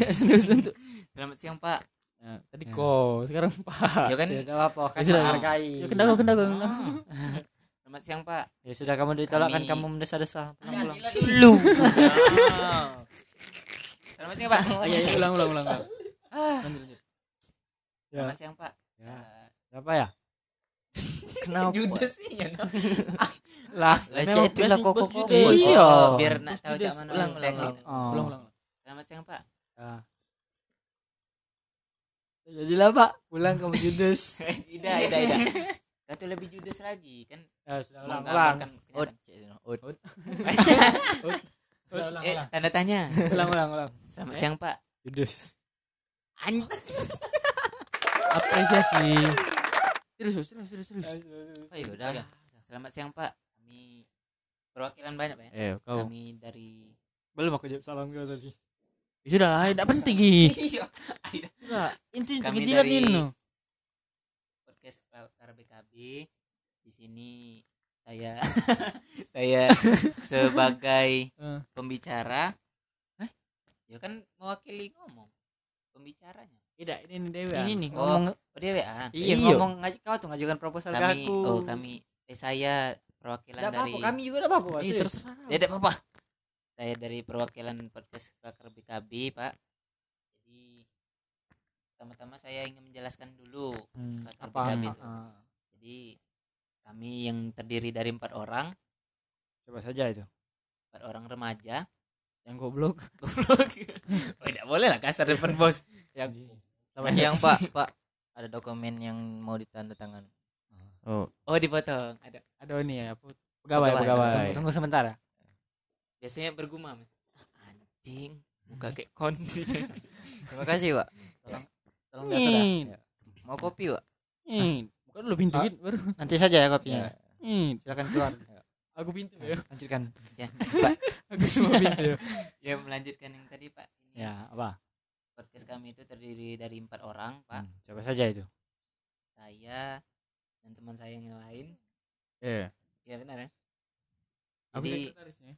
Selamat siang, Pak. Ya, tadi Ya. kau, sekarang Pak. Ya kan ya apa kan Ya sudah. menghargai Ya kau. kendang. Selamat siang, Pak. ya sudah kamu ditolak kan kamu pulang Lu. Selamat siang, Pak. Ayo, ayo, ulang, ulang, ulang. Kak. Lanjut, lanjut. ya Selamat siang, Pak. Ya. Eh, ya kenapa Judes sih ya. no? lah leceh itu lah kok kok. Oh, iya. Oh, biar nak tahu cak mana Ulang, ulang, reaksi ulang. oh. Ulang, ulang. Selamat siang, Pak. Ya. jadilah pak pulang kamu judes Tidak, tidak, tidak. Kau tuh lebih judes lagi kan ya sudah ulang ulang menggambarkan Ut, kenyataan. Ulang Eh, ulang tanda tanya. ulang ulang ulang Selamat siang, Pak. judes Anjing. apresiasi serius serius serius serius Oh, iya, udah. Ya. Selamat siang Pak. Kami perwakilan banyak Pak ya. eh kau Kami dari belum aku jawab salam kau tadi Ya sudah lah tidak penting Gi. Iya. Inti Kami dari- podcast KRBKB. Di sini saya saya sebagai Eh. pembicara. Hah? Ya kan mewakili ngomong pembicaranya. Tidak, ini Dewi. ini nih Oh, ngomong Oh dia WA. iya Iyo. ngomong ngaj- kau tuh ngajukan proposal ke Kami aku oh kami eh saya perwakilan Nggak dari apa-apa kami juga tidak apa-apa Ih, serius. terserah. Ya tidak apa-apa. Saya dari perwakilan podcast KRBKB, Pak. Jadi pertama-tama saya ingin menjelaskan dulu. Hmm, apa PKB itu. ah, Jadi kami yang terdiri dari empat orang, coba saja itu empat orang remaja. Yang goblok. Goblok. oh, tidak boleh lah kasar depan bos. Yang Selamat siang Pak. Pak, ada dokumen yang mau ditandatangan. Oh, Oh dipotong. Ada. ada ini ya? Pegawai, Pegawai, pegawai. tunggu, tunggu sebentar ya Biasanya bergumam. Anjing, muka kayak konti. Terima kasih, Pak. tolong diatur ya. Mau kopi, Pak? Bukan lu pintu Ah. baru. nanti saja ya kopinya Ya. Ih, silakan keluar aku pintu ya. lanjutkan ya, Pak. Aku cuma pintu ya. Ya melanjutkan yang tadi, Pak. Ini ya apa podcast kami itu terdiri dari empat orang, Pak. Hmm, coba saja itu Saya dan teman saya yang lain. Iya. Ya benar ya. Aku Jadi, sekretarisnya.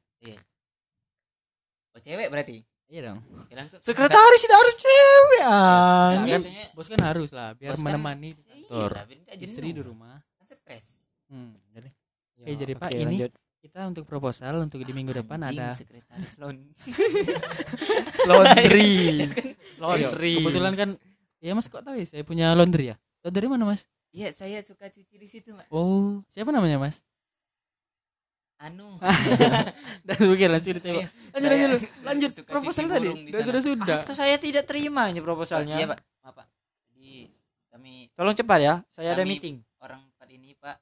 oh cewek berarti. Iya dong. Ya, langsung. sekretaris tidak harus cewek Kan ah biasanya Bos kan harus lah biar Bos kan- menemani di Iya, kantor. jenuh. Istri di rumah. Kan stres. Hmm, jadi Ya, Oke, jadi, Pak, oke, ini lanjut. kita untuk proposal untuk di minggu depan Anjing, ada sekretaris loan. laundry laundry. Kebetulan kan ya Mas kok tahu ya saya punya laundry ya? Tahu dari mana Mas? Iya, saya suka cuci di situ, Mbak. Oh, siapa namanya Mas? Anu. Dan pikir langsung ditembak. Iya, Lanjut saya lanjut lanjut suka proposal cuci tadi. Sudah sudah sudah. Atau saya tidak terima ini proposalnya Iya, Pak. Maaf, Pak. Jadi kami tolong cepat ya saya ada meeting orang empat ini, Pak,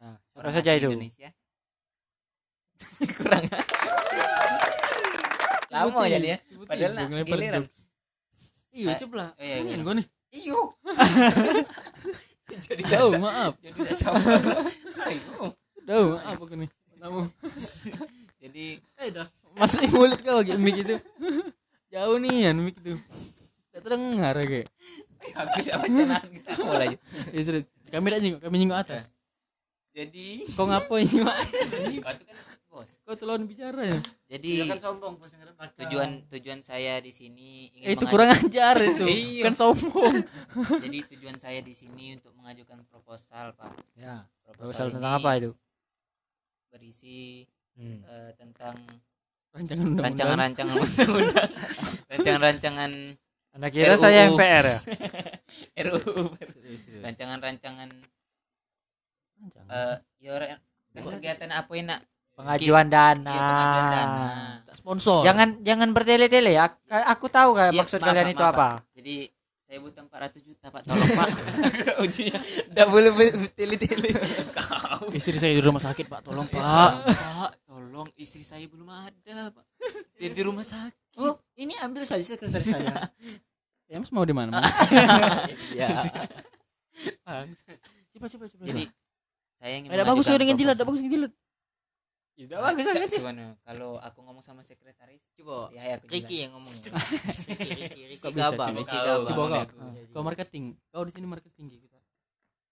nah, orang saja itu Indonesia. Kurang. Lama jadi ya. Padahal nak giliran. Iya, Saya- coba lah. Oh, iya, iya. gue nih. Iyo. jadi Jauh, tidak maaf. jadi tidak sama. Ayo. Jauh, maaf aku nih. Kamu. Jadi Eh dah. Masukin mulut kau lagi mic itu. Jauh nih ya mic itu. Tidak terdengar kayak. aku siapa jangan kita mulai. Ya sudah. Kami tidak nyinggung, kami nyinggung atas. Jadi Kau ngapain nyinggung kau tuh kan bos. Kau tuh lawan bicara ya. Jadi sombong tujuan tujuan saya di sini ingin Eh, itu kurang ajar itu. Iya. Kan sombong. Jadi tujuan saya di sini untuk mengajukan proposal, Pak. ya Proposal, proposal tentang apa itu Berisi hmm. eh, tentang Rancangan undang-undang. rancangan-rancangan undang-undang, rancangan-rancangan anda kira RUU. saya MPR ya RUU, rancangan-rancangan Rancangan. eh ya kegiatan apa yang nak pengajuan dana Iya, pengajuan dana. Sponsor. jangan jangan bertele-tele ya Ak- aku tahu kan Iya, maksud maaf, kalian Pak, itu maaf, apa Jadi saya butuh 400 juta, Pak. Tolong, Pak. Ujinya enggak boleh tele-tele. Kau. Istri saya di rumah sakit, Pak. Tolong, Pak. Pak, tolong istri saya belum ada, Pak. Dia di rumah sakit. oh ini ambil saja sekretaris saya Ya, Mas mau di mana? Mas? Iya. Coba, coba, coba. Jadi saya ingin ada bagus dengan jilat, ada bagus dengan jilat. Tidak bagus Cak, aja Suwana, Kalau aku ngomong sama sekretaris, Coba. ya ya aku Ricky yang ngomong. Ricky, Ricky, Ricky Kok bisa, Gabang. coba. Ricky Kau, Gabang. Coba ngomong kau. aku. Kau marketing. Kau di sini marketing kita.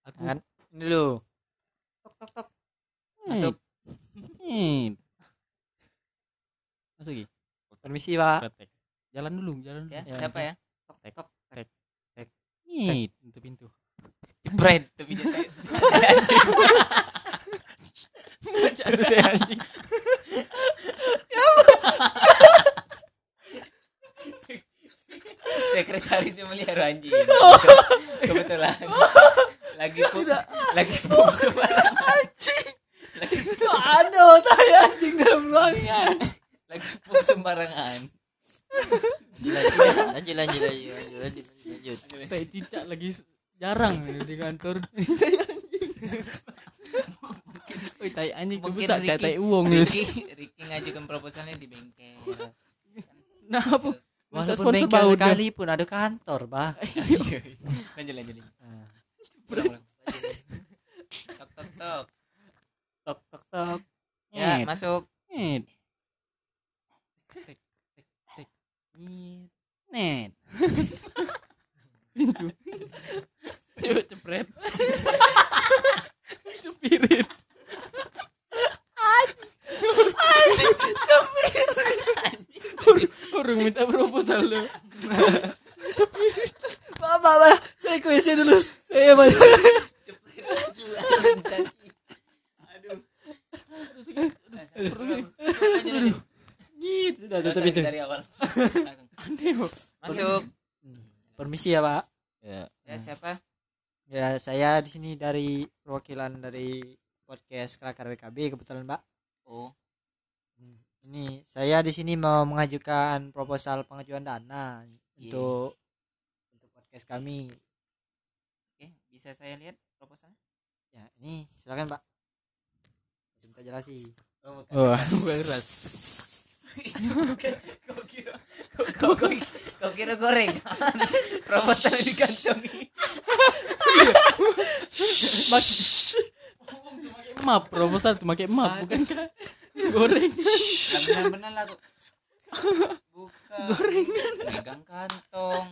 Aku Kan? ini dulu tok tok tok Masuk. Hmm. Masuk Gi. permisi pak. Jalan dulu, jalan. Ya, Ya, siapa ya? tok tok Nih, pintu pintu. Jepret tapi dia kayak- Aduh, deh, anjing. sekretarisnya melihara anjing. Kebetulan. Lagi pup lagi pup sembarangan lagi pup aduh tai anjing dalam ruangan. Lagi pup sembarangan. Lanjut, lanjut, lanjut, lanjut, lanjut, lanjut, lanjut. Tai cicak lagi jarang di kantor. Woi, tai anjing Mungkin tai Ricky- tai uang. Ricky Ricky ngajukan proposalnya di bengkel Nah, apa? Walaupun sponsor bengkel bau dia. sekali pun ada kantor bah lanjut lanjut lanjut Nah, ulang ulang tok tok tok tok tok tok ya masuk net. Pintu. Coba cepret. Cepirit. Orang minta proposal lo. Pak, pak, pak, saya ke WC dulu. Saya masuk. aduh Gitu, sudah Gak tutup usah itu. dari awal Langsung. Aneh kok. masuk Permisi ya, Pak. Ya. ya siapa Saya di sini dari perwakilan dari podcast Kelakar WKB kebetulan, Pak. oh Ini saya di sini mau mengajukan proposal pengajuan dana Iya. untuk untuk podcast kami. oke bisa saya lihat proposalnya Ya, ini silakan, Pak. Minta jelasin. oh Wah, beras. kau kira kau kau kau, kau kira goreng proposal dikantongi Mak map proposal tuh pakai map bukan kah? Goreng. benar-benar lah tuh bukan gorengan megang kantong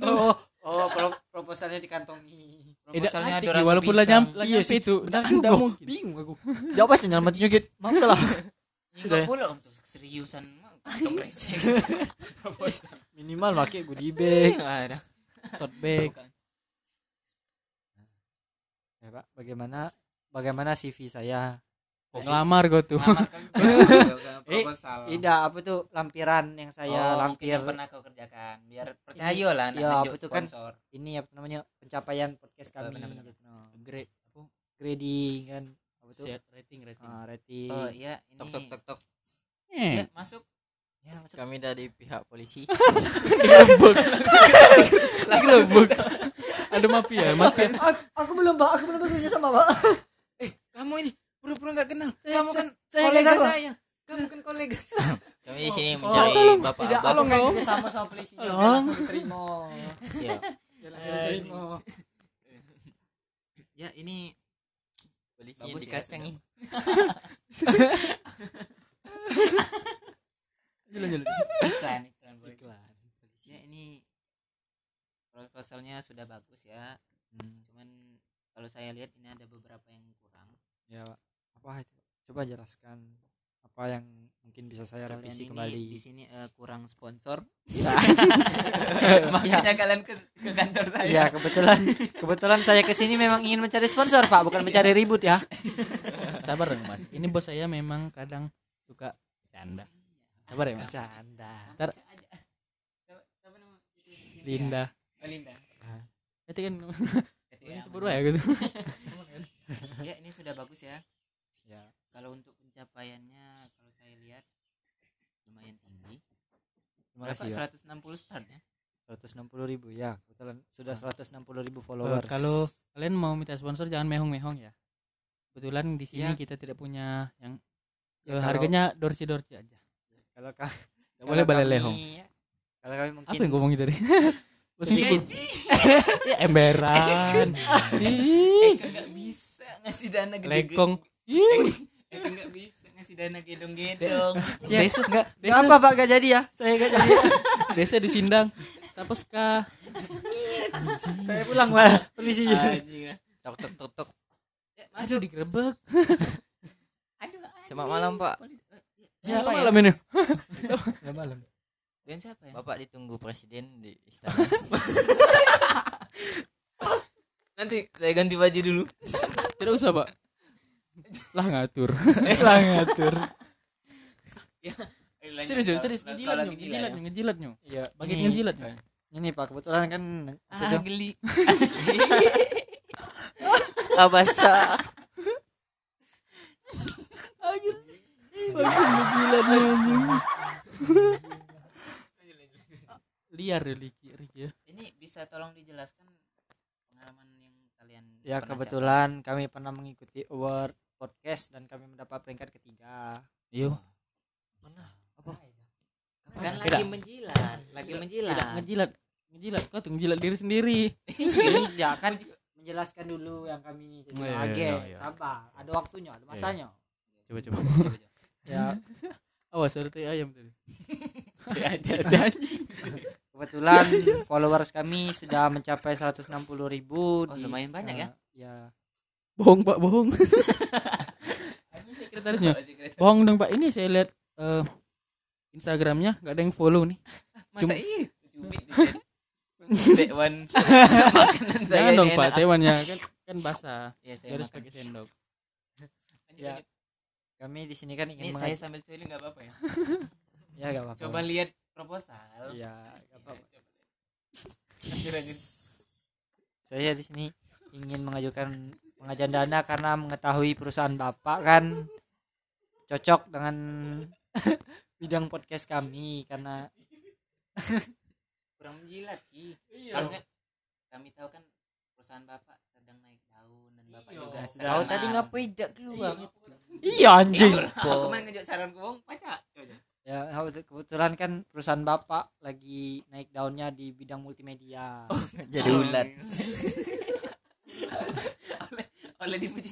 Oh, oh, pro- proposalnya dikantongi. proposalnya Tidak ada rasa walaupun lah nyam lah Iya sih, itu. Benar juga. mungkin. Bingung aku. Jawab aja nyalamat nyugit. Mau lah. Ini Sudah ya? Seriusan mah, kantong proposal Minimal pakai goodie bag. ada Tote bag. Bukan. Ya, Pak, bagaimana bagaimana CV saya? Kok ngelamar gue tuh. Ngelamar kan Eh, Tidak, apa tuh lampiran yang saya oh, lampir. yang pernah kau kerjakan biar percaya lah anak Iya, nunjuk apa tuh kan? Ini apa namanya? Pencapaian podcast kami. benar-benar. gitu. No. Grade apa? Grading kan apa tuh? Set rating rating. Ah, rating. oh iya ini Tok tok tok tok. Ya Eh, masuk Ya, maksud- Kami dari pihak polisi. digerebek. Digerebek. Ada mafia, mafia. aku, aku belum, Pak. Aku belum bekerja sama, Pak. kamu ini pura-pura nggak kenal Saya- kamu kan saya kolega saya kamu kan kolega Kami di sini Oh, mencari tolong. bapak Tidak, tolong kan kerja sama sama polisi. Tolong. langsung diterima. Iya. Langsung diterima. ya ini Polisi Bagus ya, dikacangi. Jalan jalan. iklan iklan boy. Iklan. ya ini proposalnya sudah bagus ya Hmm. cuman kalau saya lihat ini ada beberapa yang kurang Ya, Pak. Apa itu? Coba jelaskan apa yang mungkin bisa saya kalian revisi ini kembali. di sini eh, kurang sponsor Ya. makanya kalian ke, ke kantor saya Iya, kebetulan kebetulan saya ke sini memang ingin mencari sponsor, Pak, bukan mencari ribut ya. Sabar dong, Mas. Ini bos saya memang kadang suka bercanda. Sabar ya, Mas. Bercanda. Ntar-? Linda. Oh, Linda Itu kan Ini ya, sebut ya gitu. ya ini sudah bagus ya Ya. kalau untuk pencapaiannya kalau saya lihat lumayan tinggi Terima berapa kasih, Pak. 160 start ya 160 ribu ya. Kebetulan sudah Ah. 160 ribu Eh, followers. kalau kalian mau minta sponsor jangan mehong-mehong ya. Kebetulan di sini Ya. kita tidak punya yang Ya, eh, kalau- harganya dorci-dorci aja. kalau ka- Tidak boleh balai kami- lehong. Kalau kami mungkin Apa yang ngomongin tadi? sedikit ya, emberan. eh nggak bisa ngasih dana gede lekong. eh Ih, kan nggak bisa ngasih dana gedong-gedong ya, Desa- enggak, desa- apa Pak gak jadi ya. Saya gak jadi. Desa disindang. Taposka. saya pulang Pak. Ah. Tok tok tok tok. Ya, Masuk masuk digerebek. Selamat malam, Pak. Ya, Siapa siapa ya malam ini? Ya malam. dan siapa ya Bapak ditunggu presiden di istana. nanti saya ganti baju dulu Tidak usah, Pak. Lah ngatur. Lah ngatur. Serius, serius, serius. Ngejilat gila ngejilat ya. nyo, ngejilat nyo. Iya, ini- ngejilat. Ini Pak kebetulan kan ah geli Ah basah. Anjing. Liar ya Riki, Riki ya. ini bisa tolong dijelaskan pengalaman yang kalian Ya kebetulan kami pernah mengikuti award podcast dan kami mendapat peringkat ketiga. Yo. capai? kan Beda. lagi menjilat lagi Tidak, menjilat tidak ngejilat ngejilat kau tuh ngejilat diri sendiri Iya kan menjelaskan dulu yang kami Oh, iya, iya, iya. sabar. Ada waktunya, ada masanya. Coba coba Coba, coba. Ya, awas ada teh ayam tadi. Kebetulan followers kami sudah mencapai 160 ribu Oh, lumayan banyak ya? Ya, bohong pak bohong. Sekretarisnya. Oh, bohong dong pak. Ini saya lihat eh, Instagramnya nggak ada yang follow nih. Masa Cuma- iya? Di makanan saya jangan dong pak. Tewannya kan kan basah. Ya saya harus pakai sendok. Ya. Kami di sini kan ini ingin saya mengaj- sambil cuy nggak apa-apa ya ya gak apa-apa. coba lihat proposal Iya, Ya, apa-apa. coba lihat. lanjut lanjut Saya di sini ingin mengajukan pengajuan dana karena mengetahui perusahaan Bapak kan cocok dengan bidang podcast kami karena kurang menjilat ki Iya. kami tahu kan perusahaan bapak sedang naik daun bapak Iya. juga Kau Kau tadi ngapain? Tidak keluar? iya. anjing. Aku main ngejok saran kuong pacar ya kebetulan kan perusahaan Bapak lagi naik daunnya di bidang multimedia. Jadi ulat. oleh oleh dipuji.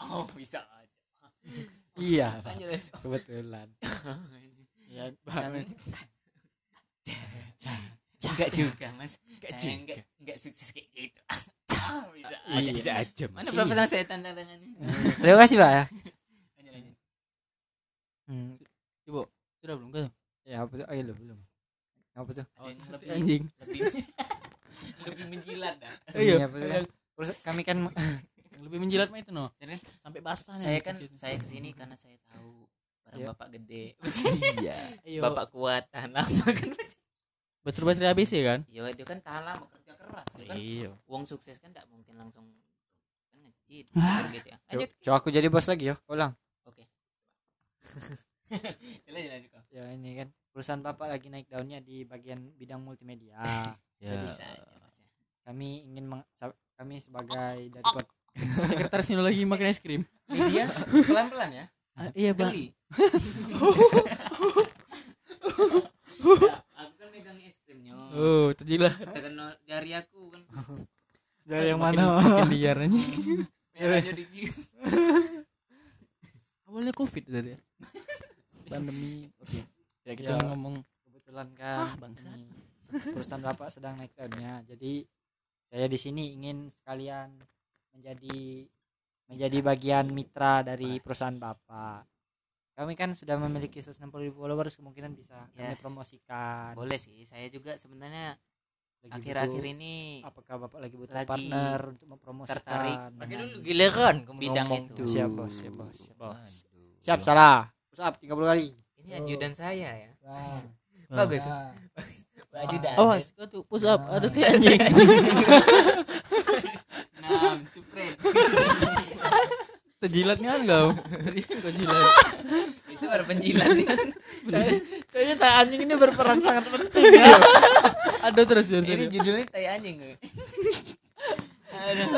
Oh bisa aja. Iya. Kebetulan. Ya kami- enggak juga mas. Enggak saya juga. enggak enggak sukses kayak gitu. Bisa aja Iya. bisa aja mana berapa sama saya tanda tangannya terima kasih Pak ya. Lanjut lanjut. Hmm. coba sudah belum kan ya apa tuh? Ayo lu belum apa tuh? Yang lebih anjing. lebih lebih menjilat dah. Iya, iya betul. Kan? Terus kami kan yang lebih menjilat mah itu no. Jadi, sampai basah nih saya kan saya ke sini karena saya tahu barang Iya. bapak gede. Iya. Bapak kuat tahan lama kan betul baterai ABC kan? iya dia kan tahan lama kerja keras dia kan? Iya. Uang sukses kan tidak mungkin langsung kan ngecit kan gitu ya. Lanjut. coba aku jadi bos lagi ya ulang. Oke. Kau ya ini kan perusahaan bapak lagi naik daunnya di bagian bidang multimedia. Ya. ya kami ingin kami sebagai dari pod- sekretarisnya lagi makan es krim. Lydia pelan pelan ya. Ah, iya Ya, kan megang es krimnya. Oh. Terjilat tekan jari aku kan. Dari yang mana? Liar aja. Merah jadi gini awalnya covid tadi ya? Pandemi oke. Ya kita Ya. ngomong kebetulan Ah, kan bangsat. ini perusahaan bapak sedang naik daunnya jadi saya di sini ingin sekalian menjadi menjadi bagian mitra dari perusahaan bapak kami kan sudah memiliki 160 ribu followers kemungkinan bisa kami Ya. promosikan. Boleh sih saya juga sebenarnya Lagi akhir-akhir ini apakah bapak lagi butuh lagi partner untuk mempromosikan tertarik. dengan dulu giliran kamu bidang ngomong itu. tuh. siap bos siap bos siap bos. Aduh. siap salah. Push up? 30 kali. Ini ajudan saya ya. Ah. bagus. Ya. ajudan. Awas kau tuh push up. Ada tuh anjing. Nah cepret terjilatnya kan kan kau jilat itu baru penjilat kan kayaknya tai anjing ini berperan sangat penting ada terus dari ini judulnya tai anjing. Aduh.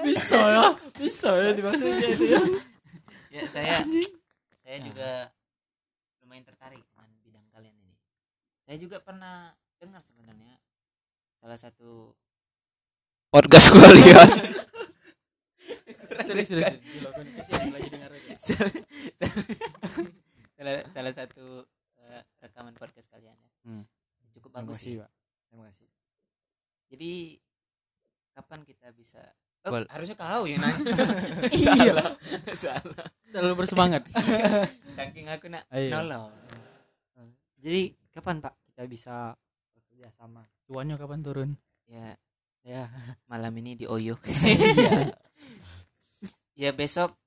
bisa ya bisa ya dimaksudnya itu ya. Ya saya saya juga lumayan tertarik dengan bidang kalian ini. Saya juga pernah dengar sebenarnya salah satu podcast kalian terus terus. salah, salah, salah satu eh, rekaman podcast kalian ya. Hmm. cukup terima bagus kasih sih. Pak. Terima kasih. Jadi kapan kita bisa? Oh, harusnya kau yang nanya. Iya. salah. Salah terlalu bersemangat. Saking aku nak nolong. Jadi kapan pak kita bisa bekerja sama? Tuannya kapan turun? Ya. Ya. Malam ini di Oyo. Iya ya besok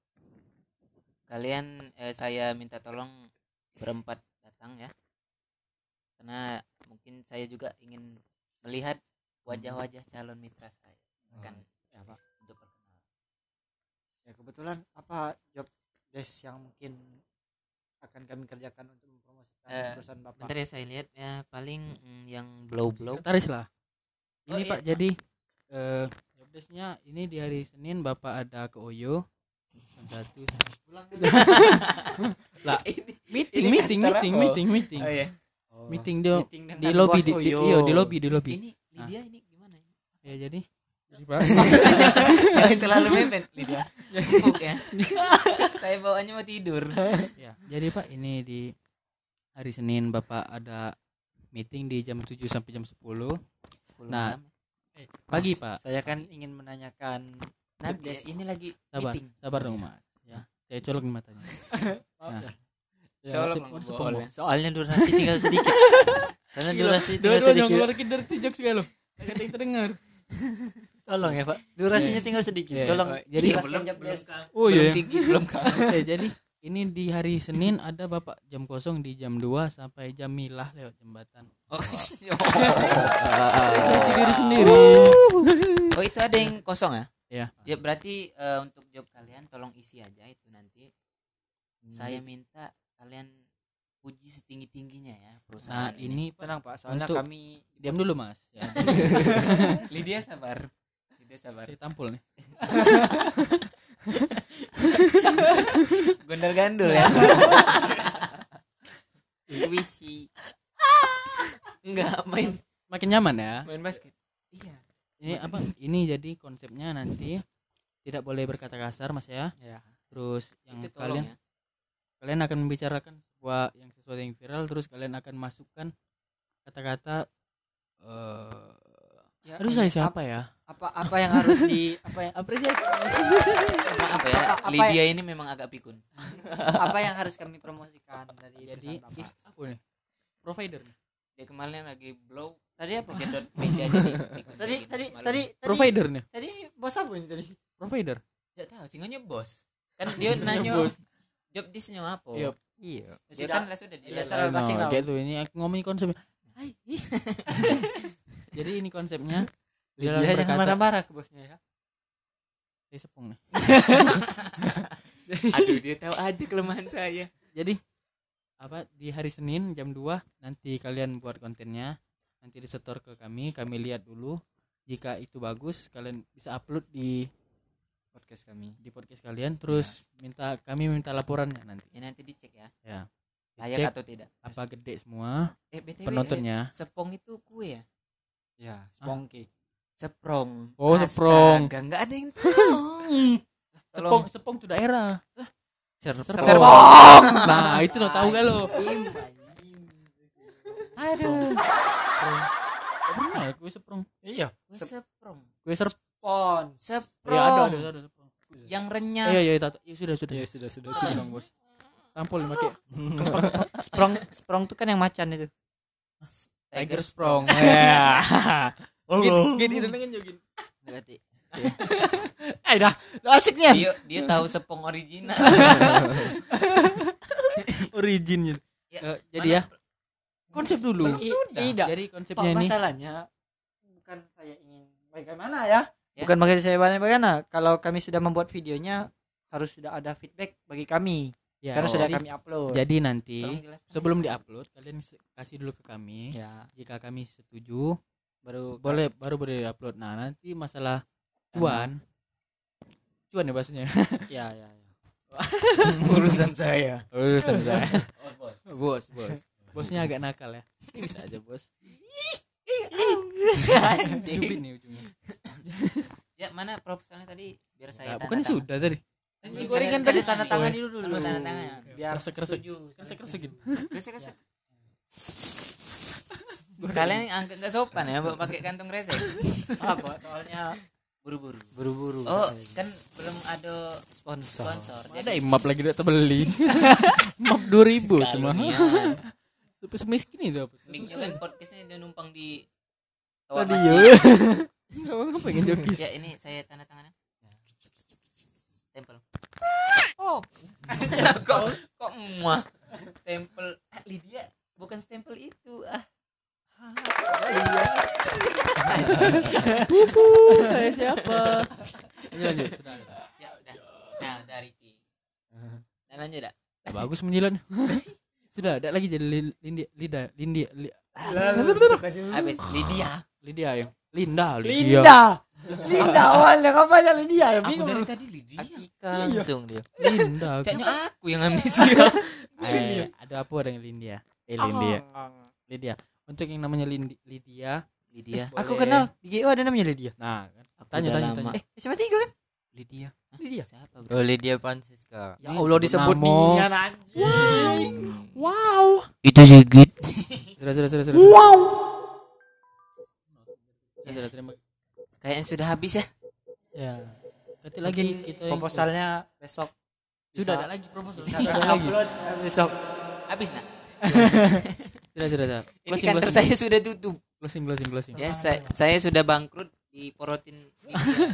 kalian eh, saya minta tolong berempat datang ya. Karena mungkin saya juga ingin melihat wajah-wajah calon mitra saya kan ya pak. untuk perkenalan. Ya kebetulan apa job desk yang mungkin akan kami kerjakan untuk mempromosikan Eh, perusahaan bapak? bentar ya saya lihat ya. Paling mm, yang blow blow sekretaris lah. Oh, ini iya. pak. jadi eh jobdesknya ini di hari Senin bapak ada ke Oyo. Jam satu. Lah ini meeting Ini meeting antara- meeting oh. meeting meeting. Oh ya oh. Meeting di Meeting di lobby di, di, Oyo. iya di lobby di lobby. Ini Lydia ini gimana? ya jadi? Jangan terlalu mepet Lydia. Empuk ya. Saya bawaannya mau tidur. ya jadi pak ini di hari Senin bapak ada meeting di jam 7 sampai jam 10 10 Nah, malam. pagi Mas, pak Saya kan ingin menanyakan Nanti ya, Yes. ini lagi sabar meeting. sabar dong mas ya saya colok di matanya Nah. Ya, Colok boleh. soalnya durasi tinggal sedikit. Soalnya durasi tinggal sedikit. keluar kinder tijak sekali loh ada yang terdengar Tolong ya, Pak. Durasinya tinggal sedikit. Iya. Tolong Oh, jadi- jelaskan belum jam belum kak. oh belum iya belum kak. Ya, jadi ini di hari Senin ada bapak jam kosong di jam 2 sampai jam milah lewat jembatan. Oh, Ekspresi diri sendiri. Oh itu ada yang kosong ya? ya Ya berarti eh, untuk job kalian tolong isi aja itu nanti. Saya minta kalian puji setinggi tingginya ya nah perusahaan ini. Tenang, Pak. Soalnya Untuk- kami diam dulu mas. Ya, Lydia sabar. Lydia sabar. saya tampol nih Gondal gandul ya. Intuisi. Enggak main makin nyaman ya main basket. Iya. ini apa ini jadi konsepnya nanti tidak boleh berkata kasar mas ya ya. terus yang Itu kalian ya. kalian akan membicarakan sebuah yang sesuatu yang viral terus kalian akan masukkan kata-kata eh Ya, aduh saya siapa ya Apa apa yang harus di apa yang apresiasi Maaf ya, Apa- apa Lydia ini memang agak pikun. apa yang harus kami promosikan dari jadi apa nih provider nih Dia kemarin lagi blow Tadi apa? jedot meja jadi pikun. Tadi Jadi tadi tadi tadi provider nih tadi bos apa ini tadi? provider Tidak tahu, singanya bos. Kan dia nanya Bos. job disnya apa? Iya. Iya. Dia kan lah sudah Iya, jelas. Sarah Nah, Basing lah. kayak tuh ini aku ngomongin konsepnya Hai. jadi ini konsepnya Dalam Dia jangan berkata- marah-marah ke bosnya ya. saya sepung nih Aduh, dia tahu aja kelemahan saya. jadi apa di hari Senin jam 2 nanti kalian buat kontennya nanti disetor ke kami kami lihat dulu jika itu bagus kalian bisa upload di Podcast kami. di podcast kalian terus minta kami minta laporannya nanti Ya nanti dicek ya. ya Layak Cek atau tidak. apa gede semua Eh, BTW, penontonnya eh, sepong itu kue ya? Ya, spongki. Seprong. Oh, seprong. Astaga, nggak ada yang tahu. sepong sepong itu daerah Serpong. Serpong. nah itu lo tahu gak lo Aduh. Pernah ya kue seprong Iya. Kue seprong. kue serpong Pon. Seprong. ya ada ada ada seprong Yang renyah. iya iya tato ya sudah sudah Ya sudah sudah sudah bos tampol nih pakai Sprong sprong itu kan yang macan itu. Tiger sprong ya gini gini dengan jogin Berarti. Eh dah, udah asik nih. Dia dia tahu sepong original. originnya Ya, Eh, jadi ya konsep dulu Tidak. jadi konsepnya ini masalahnya bukan saya ingin bagaimana ya? Ya. Bukan bagaimana saya bagaimana. Kalau kami sudah membuat videonya harus sudah ada feedback bagi kami. Ya Karena sudah jadi, kami upload. jadi nanti sebelum diupload kalian kasih dulu ke kami. Ya, jika kami setuju baru boleh baru boleh diupload. Nah nanti masalah cuan. Cuan ya bahasanya? Ya, ya, ya. urusan saya. urusan saya. Oh, bos. bos bos. Bosnya agak nakal ya. Bisa aja bos. Cubit nih ujungnya Ya, mana proposalnya tadi biar saya Nah, bukan sudah tadi Ini Gorengan tadi tanda tangan dulu dulu. Tanda tangan. Biar Kresek-kresek. setuju. kresek gitu Kresek-kresek. Kalian yang angkat nggak sopan ya, bawa pakai kantong kresek. Apa? Soalnya Buru-buru. buru-buru. Oh, kan belum ada sponsor. sponsor. ada imap lagi udah terbeli map 2000 cuma. Supaya semiskin itu apa Linknya kan podcastnya dia numpang di radio enggak apa pengen jokis Ya ini saya tanda tangannya. Oh, kok kok muah. Stempel ah, Lydia bukan stempel itu ah. Pupu, saya siapa lanjut Ya udah. Nah, udah Ricky. Nah, lanjut dah. Ya, bagus menjilan sudah ada lagi jadi li- Lindi Lida Lindi Li- Habis Lydia. Lydia yang Linda Lydia Linda. Awalnya kapanya Lydia ya Aku bingung. dari tadi Lydia. Akika langsung dia. Linda Caknya aku yang amnesia. Eh, ada apa dengan Lindia eh Lindia Lydia untuk yang namanya Lydia Lydia Aku Boleh. kenal di GO ada namanya Lydia. nah kan aku Tanya, tanya, tanya. Eh, SMA 3 kan? Lydia Lydia. siapa bro oh Lydia Francisca Ya Allah disebut namo. Nian anjing. wow itu Sigit sudah sudah sudah sudah wow sudah, terima kayaknya sudah habis ya. Ya. Nanti lagi kita proposalnya besok sudah bisa- ada lagi proposal. bisa sudah ada lagi. upload ya, besok. habis nak. Sudah sudah sudah. Ini closing kantor closing. saya sudah tutup. Closing closing closing. Ya saya, saya sudah bangkrut di porotin Linda.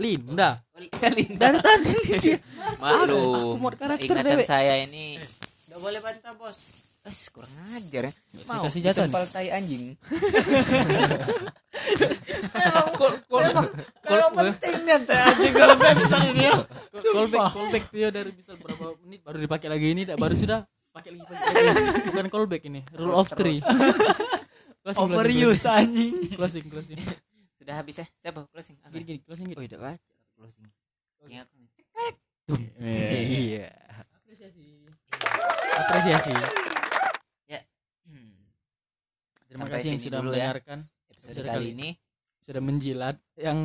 Linda. Dari tadi. Maklum karakter ingatan dewek. saya ini. Enggak boleh bantah, Bos. Eh kurang ajar ya. Mau disempal tai anjing. Kalau penting nih teh anjing kalau episode ini ya. callback callback dia dari bisa berapa menit baru dipakai lagi ini baru sudah pakai lagi, bukan callback ini rule of three. closing, Overuse anjing. closing closing. Sudah habis ya? Siapa? Closing? Gini gini closing oh gini tidak baca. Closing. Ya aku nih. iya. Apresiasi. Apresiasi. Terima Sampai kasih yang sudah dulu ya. mendengarkan episode Episode kali kali ini. sudah menjilat yang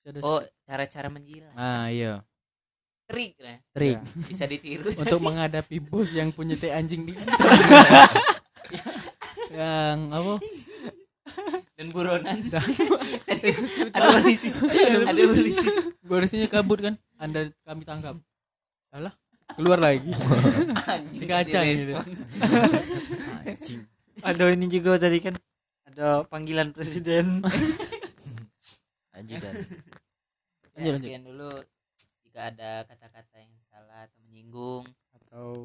sudah oh cara-cara menjilat. Ah iya. Trik ya trik. Bisa ditiru. Untuk menghadapi bos yang punya teh anjing di yang apa? Dan buronan. Ada polisi. Ada polisi. Polisinya kabut kan? Anda kami tangkap. Alah keluar lagi. Anjing di kaca gitu. Anjing Aduh ini juga tadi kan. Ada panggilan presiden. Ya, Lanjut, lanjut. sekian dulu. Jika ada kata-kata yang salah atau menyinggung. Atau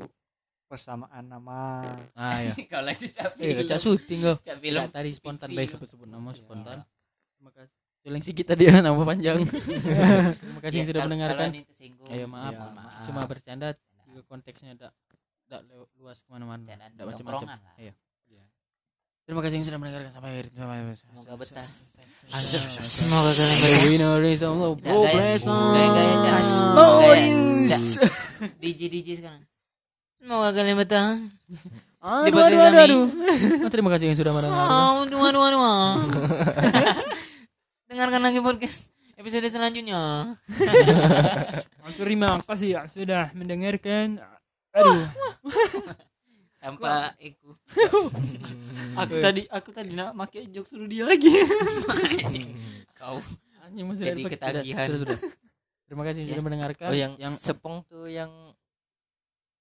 persamaan nama. ah ya kalau lagi cap eh cak syuting kau cap film. Tadi spontan baik sebut-sebut nama spontan. Terima kasih. Tulang sikit tadi ya nama panjang. Terima kasih Ya, yang sudah kalau- mendengarkan. ayo maaf, Ya, maaf. cuma bercanda juga konteksnya tidak tidak luas ke mana-mana. Tidak macam-macam. Iya. Terima kasih yang sudah mendengarkan sampai akhir semoga betah Semoga kalian The winner is on the. Gaya- Cak. DJ DJ sekarang semoga kalian betah Aduh, Di aduh, aduh, aduh. Oh, terima kasih yang sudah mendengarkan. Oh, dua dua dua. Dengarkan lagi podcast episode selanjutnya. Terima kasih yang sudah mendengarkan. Aduh, Tanpa Eku. Aku tadi aku tadi nak pakai jok suruh dia lagi. Kau anjing masih Jadi ketagihan. Sudah, sudah, sudah. Terima kasih Ya. sudah mendengarkan. oh yang yang sepong tuh yang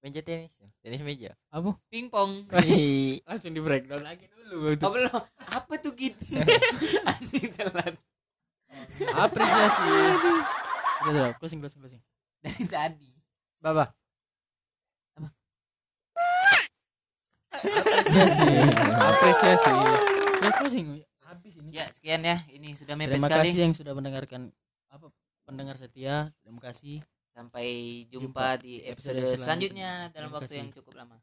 meja tenis ya? tenis meja apa? pingpong. Langsung di breakdown lagi dulu. Oh belum. Apa tuh git? Anjing telat Apresiasi. Sudah, sudah. Closing, closing, closing. dari tadi. Baba. Apresiasi. Sudah closing. Habis ini. Ya, sekian ya. Ini sudah mepet Terima sekali. kasih yang sudah mendengarkan apa pendengar setia. Terima kasih. Sampai jumpa di episode episode selanjutnya selanjutnya. dalam Terima waktu yang cukup lama.